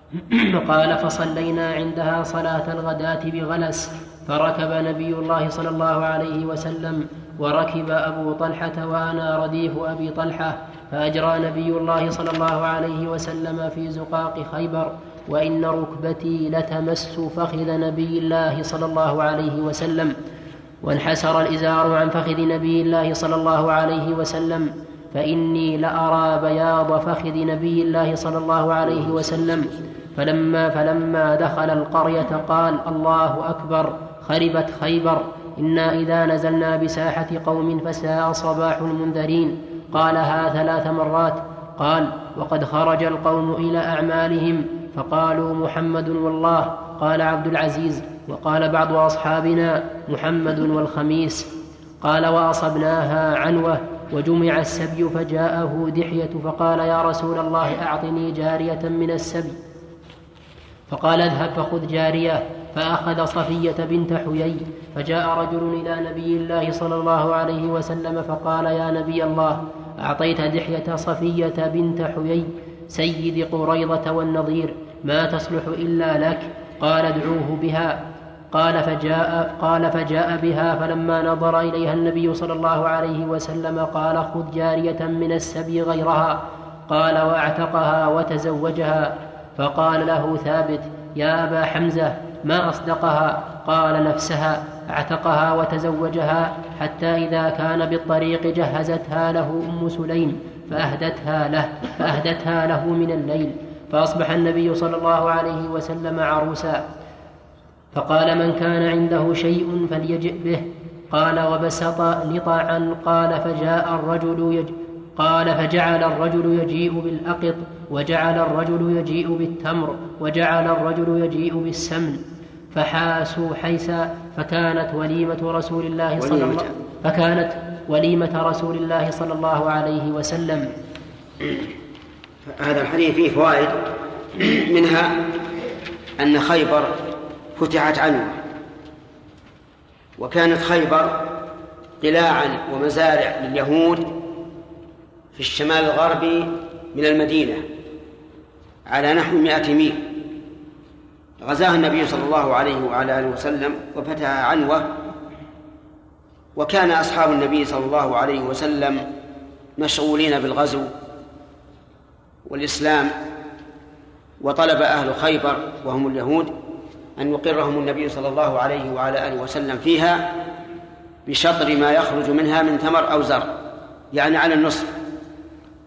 قال فصلينا عندها صلاة الغداة بغلس. فركب نبي الله صلى الله عليه وسلم وركب أبو طلحة وأنا رديف أبي طلحة. فأجرى نبي الله صلى الله عليه وسلم في زقاق خيبر. وإن ركبتي لتمس فخذ نبي الله صلى الله عليه وسلم وانحسر الإزار عن فخذ نبي الله صلى الله عليه وسلم فإني لأرى بياض فخذ نبي الله صلى الله عليه وسلم. فلما فلما دخل القرية قال الله أكبر خربت خيبر إنا إذا نزلنا بساحة قوم فساء صباح المنذرين. قالها ثلاث مرات. قال وقد خرج القوم إلى أعمالهم فقالوا محمد والله قال عبد العزيز وقال بعض أصحابنا محمد والخميس. قال وأصبناها عنوة وجمع السبي فجاءه دحية فقال يا رسول الله أعطني جارية من السبي. فقال اذهب فخذ جارية. فأخذ صفية بنت حيي فجاء رجل إلى نبي الله صلى الله عليه وسلم فقال يا نبي الله أعطيت دحية صفية بنت حيي سيد قريضة والنظير. ما تصلح إلا لك قال ادعوه بها. قال فجاء قال فجاء بها فلما نظر إليها النبي صلى الله عليه وسلم قال خذ جارية من السبي غيرها. قال وأعتقها وتزوجها. فقال له ثابت يا أبا حمزة ما أصدقها؟ قال نفسها. أعتقها وتزوجها حتى إذا كان بالطريق جهزتها له أم سليم فأهدتها له فأهدتها له من الليل. فأصبح النبي صلى الله عليه وسلم عروسا. فقال من كان عنده شيء فليجئ به. قال وبسط لطعا قال فجاء الرجل يج قال فجعل الرجل يجيء بالأقط وجعل الرجل يجيء بالتمر وجعل الرجل يجيء بالسمن. فحاسوا حيسا فكانت وليمة رسول الله صلى الله فكانت وليمة رسول الله صلى الله عليه وسلم. هذا الحديث فيه فوائد. منها أن خيبر فتحت عنه وكانت خيبر قلاعا ومزارع لليهود في الشمال الغربي من المدينة على نحو مائة ميل. غزاها النبي صلى الله عليه وعلى آله وسلم وفتح عنوة وكان أصحاب النبي صلى الله عليه وسلم مشغولين بالغزو والإسلام وطلب أهل خيبر وهم اليهود أن يقرهم النبي صلى الله عليه وعلى آله وسلم فيها بشطر ما يخرج منها من ثمر أو زرع يعني على النصف.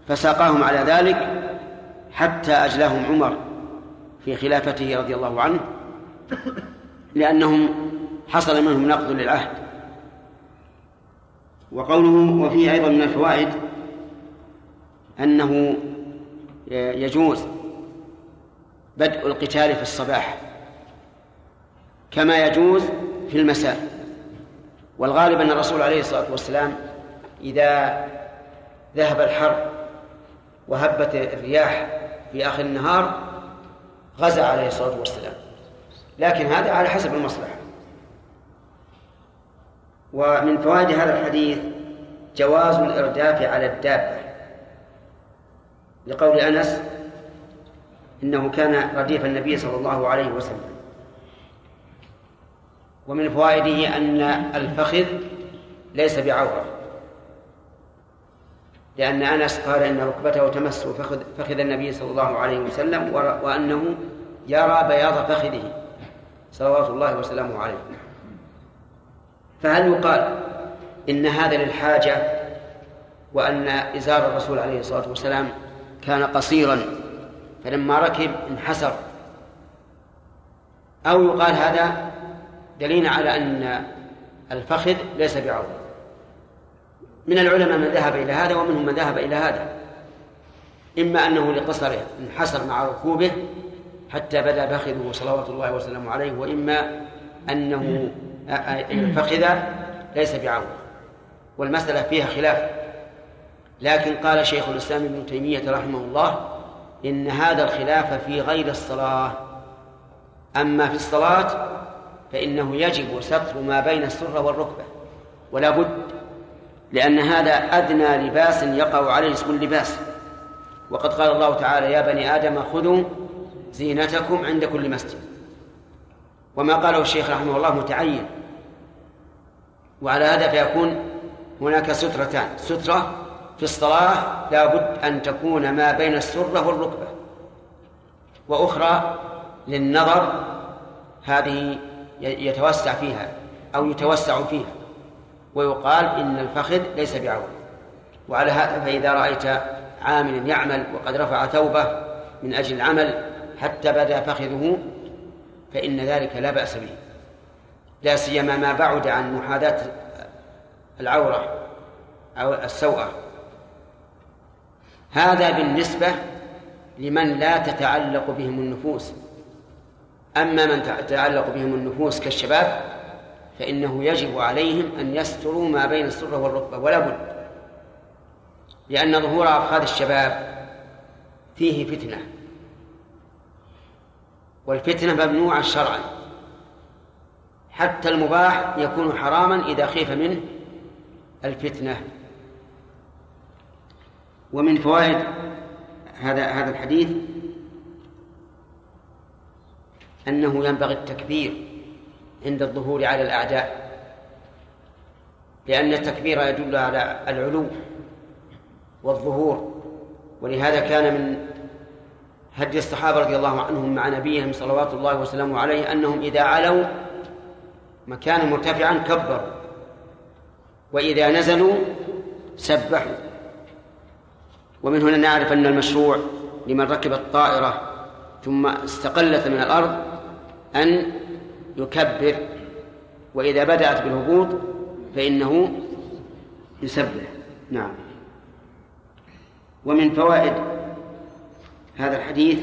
فساقاهم على ذلك حتى أجلاهم عمر في خلافته رضي الله عنه لأنهم حصل منهم نقض للعهد. وقوله وفيه أيضا من الفوائد أنه يجوز بدء القتال في الصباح كما يجوز في المساء والغالب أن الرسول عليه الصلاة والسلام إذا ذهب الحر وهبت الرياح في آخر النهار غزا عليه الصلاة والسلام. لكن هذا على حسب المصلحة. ومن فوائد هذا الحديث جواز الإرداف على الدابة. لقول أنس إنه كان رديف النبي صلى الله عليه وسلم. ومن فوائده أن الفخذ ليس بعورة. لأن أنس قال إن ركبته تمس فخذ, فخذ النبي صلى الله عليه وسلم وأنه يرى بياض فخذه صلوات الله وسلامه عليه. فهل يقال إن هذا للحاجة وأن إزار الرسول عليه الصلاة والسلام كان قصيرا فلما ركب انحسر. أو يقال هذا دليل على أن الفخذ ليس بعورة من العلماء من ذهب إلى هذا ومنهم من ذهب إلى هذا. إما أنه لقصره انحسر مع ركوبه حتى بدا فخذه صلوات الله وسلامه عليه وإما أنه الفخذ ليس بعورة والمسألة فيها خلاف. لكن قال شيخ الإسلام ابن تيمية رحمه الله إن هذا الخلاف في غير الصلاة. أما في الصلاة فإنه يجب ستر ما بين السرة والركبة ولا بد لأن هذا أدنى لباس يقع عليه اسم اللباس. وقد قال الله تعالى يا بني آدم خذوا زينتكم عند كل مسجد. وما قاله الشيخ رحمه الله متعين. وعلى هذا فيكون هناك سترتان سترة في الصلاة لا بد أن تكون ما بين السرة والركبة. وأخرى للنظر هذه يتوسع فيها أو يتوسع فيها. ويقال إن الفخذ ليس بعورة وعلى هذا فإذا رأيت عاملا يعمل وقد رفع ثوبه من أجل العمل حتى بدا فخذه فإن ذلك لا بأس به. لا سيما ما بعد عن محاذاة العورة أو السوءة. هذا بالنسبة لمن لا تتعلق بهم النفوس. أما من تتعلق بهم النفوس كالشباب فإنه يجب عليهم أن يستروا ما بين السرة والركبة ولا بد. لأن ظهور أفخاذ الشباب فيه فتنة. والفتنة ممنوعة شرعا. حتى المباح يكون حراما إذا خيف منه الفتنة. ومن فوائد هذا هذا الحديث أنه ينبغي التكبير عند الظهور على الأعداء لأن التكبير يدل على العلو والظهور. ولهذا كان من هدي الصحابة رضي الله عنهم مع نبيهم صلوات الله وسلامه عليه أنهم إذا علوا مكانا مرتفعا كبروا وإذا نزلوا سبحوا. ومن هنا نعرف أن المشروع لمن ركب الطائرة ثم استقلت من الأرض أن يكبر وإذا بدأت بالهبوط فإنه يسبح. نعم. ومن فوائد هذا الحديث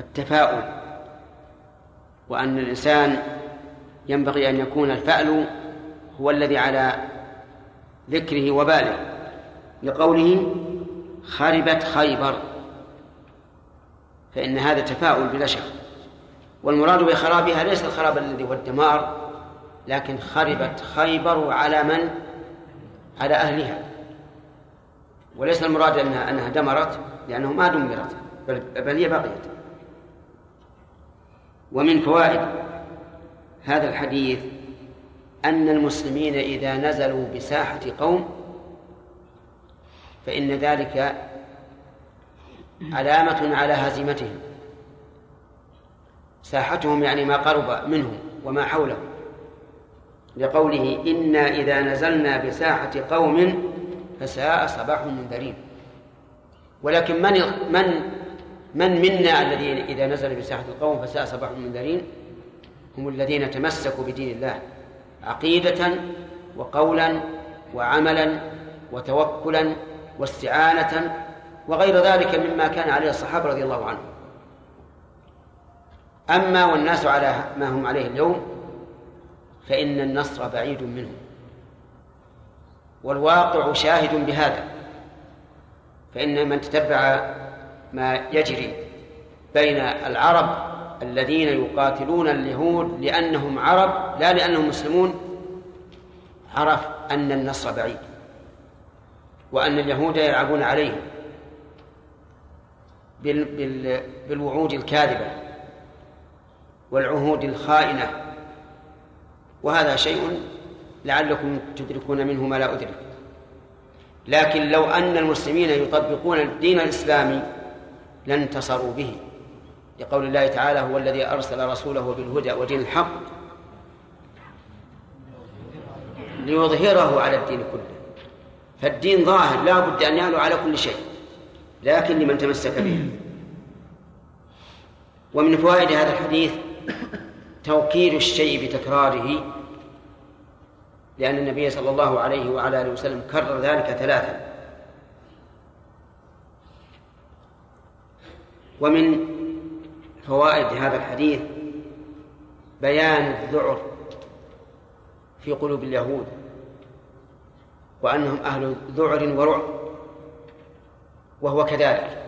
التفاؤل وأن الإنسان ينبغي أن يكون الفأل هو الذي على ذكره وباله لقوله خربت خيبر. فإن هذا تفاؤل بلا شك. والمراد بخرابها ليس الخراب الذي هو الدمار لكن خربت خيبر على من؟ على أهلها. وليس المراد أنها, أنها دمرت لأنه ما دمرت بل, بل هي بقيت. ومن فوائد هذا الحديث أن المسلمين إذا نزلوا بساحة قوم فإن ذلك علامة على هزيمتهم. ساحتهم يعني ما قرب منهم وما حولهم. لقوله إنا إذا نزلنا بساحة قوم فساء صباح المنذرين ولكن من من من منا الذي إذا نزل بساحة القوم فساء صباح المنذرين هم الذين تمسكوا بدين الله. عقيدة وقولا وعملا وتوكلا واستعانة وغير ذلك مما كان عليه الصحابة رضي الله عنهم. أما والناس على ما هم عليه اليوم فإن النصر بعيد منهم. والواقع شاهد بهذا. فإن من تتبع ما يجري بين العرب الذين يقاتلون اليهود لأنهم عرب لا لأنهم مسلمون عرف أن النصر بعيد. وأن اليهود يلعبون عليهم بالوعود الكاذبة والعهود الخائنة. وهذا شيء لعلكم تدركون منه ما لا أدرك. لكن لو أن المسلمين يطبقون الدين الإسلامي لانتصروا به. لقول الله تعالى هو الذي أرسل رسوله بالهدى ودين الحق ليظهره على الدين كله. فالدين ظاهر لا بد أن يعلو على كل شيء لكن لمن تمسك به. ومن فوائد هذا الحديث توكيد الشيء بتكراره لأن النبي صلى الله عليه وعلى آله وسلم كرر ذلك ثلاثا. ومن فوائد هذا الحديث بيان الذعر في قلوب اليهود. وأنهم أهل ذعر ورعب. وهو كذلك.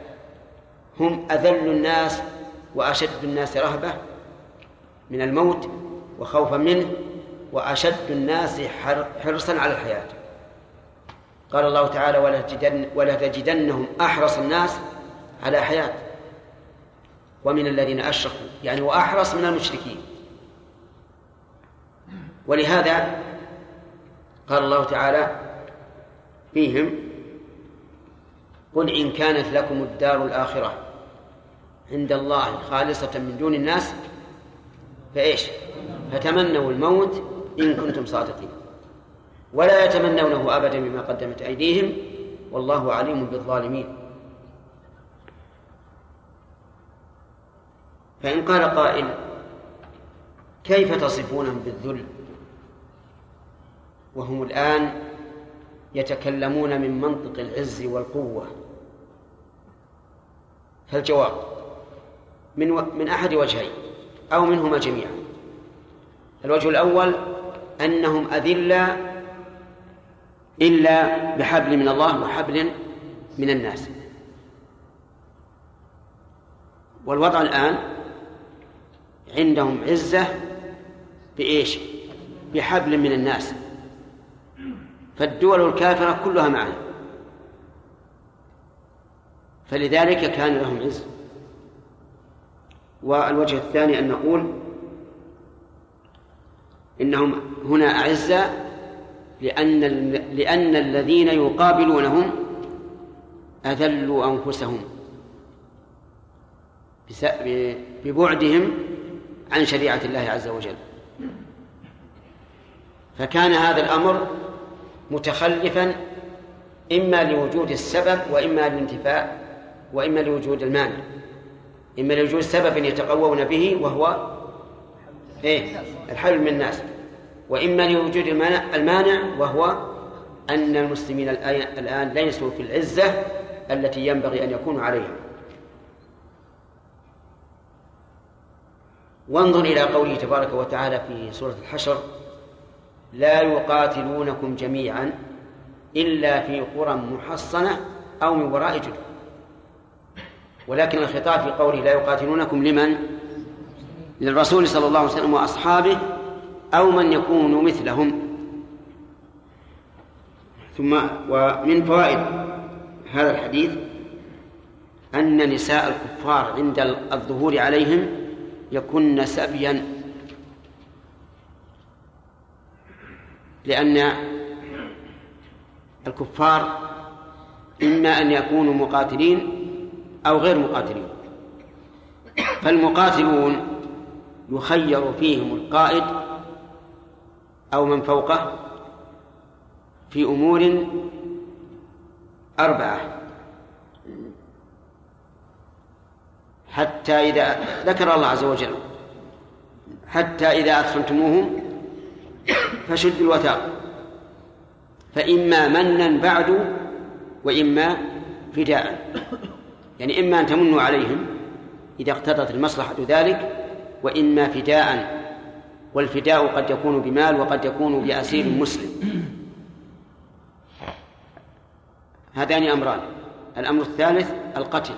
هم أذل الناس وأشد الناس رهبة من الموت وخوفا منه وأشد الناس حرصا على الحياة. قال الله تعالى ولا تجدن ولا تجدنهم أحرص الناس على حياة ومن الذين أشركوا. يعني وأحرص من المشركين. ولهذا قال الله تعالى فيهم قل إن كانت لكم الدار الآخرة عند الله خالصة من دون الناس فإيش؟ فتمنوا الموت إن كنتم صادقين. ولا يتمنونه أبدا بما قدمت أيديهم والله عليم بالظالمين. فإن قال قائل كيف تصفونهم بالذل؟ وهم الآن يتكلمون من منطق العز والقوة. فالجواب من و... من أحد وجهين أو منهما جميعا. الوجه الأول أنهم أذلة إلا بحبل من الله وحبل من الناس. والوضع الآن عندهم عزة بإيش؟ بحبل من الناس. فالدول الكافرة كلها معنا فلذلك كان لهم عز. والوجه الثاني أن نقول إنهم هنا أعزة لأن لأن الذين يقابلونهم أذلوا أنفسهم ببعدهم عن شريعة الله عز وجل. فكان هذا الأمر متخلفا إما لوجود السبب وإما للانتفاء وإما لوجود المانع. إما لوجود سبب يتقوون به وهو إيه؟ الحل من الناس. وإما لوجود المانع, المانع وهو أن المسلمين الآن ليسوا في العزة التي ينبغي أن يكونوا عليها. وانظر إلى قوله تبارك وتعالى في سورة الحشر لا يقاتلونكم جميعا إلا في قرى محصنة أو من وراء جدر ولكن الخطاب في قوله لا يقاتلونكم لمن؟ للرسول صلى الله عليه وسلم وأصحابه أو من يكون مثلهم ثم ومن فوائد هذا الحديث أن نساء الكفار عند الظهور عليهم يكن سبيا لأن الكفار إما أن يكونوا مقاتلين أو غير مقاتلين. فالمقاتلون يخير فيهم القائد أو من فوقه في أمور أربعة. حتى إذا ذكر الله عز وجل حتى إذا أثخنتموهم فشدوا الوثاق فإما منا بعد وإما فداء. يعني إما أن تمنوا عليهم إذا اقتضت المصلحة ذلك وإما فداء. والفداء قد يكون بمال وقد يكون بأسير مسلم. هذان أمران. الأمر الثالث القتل.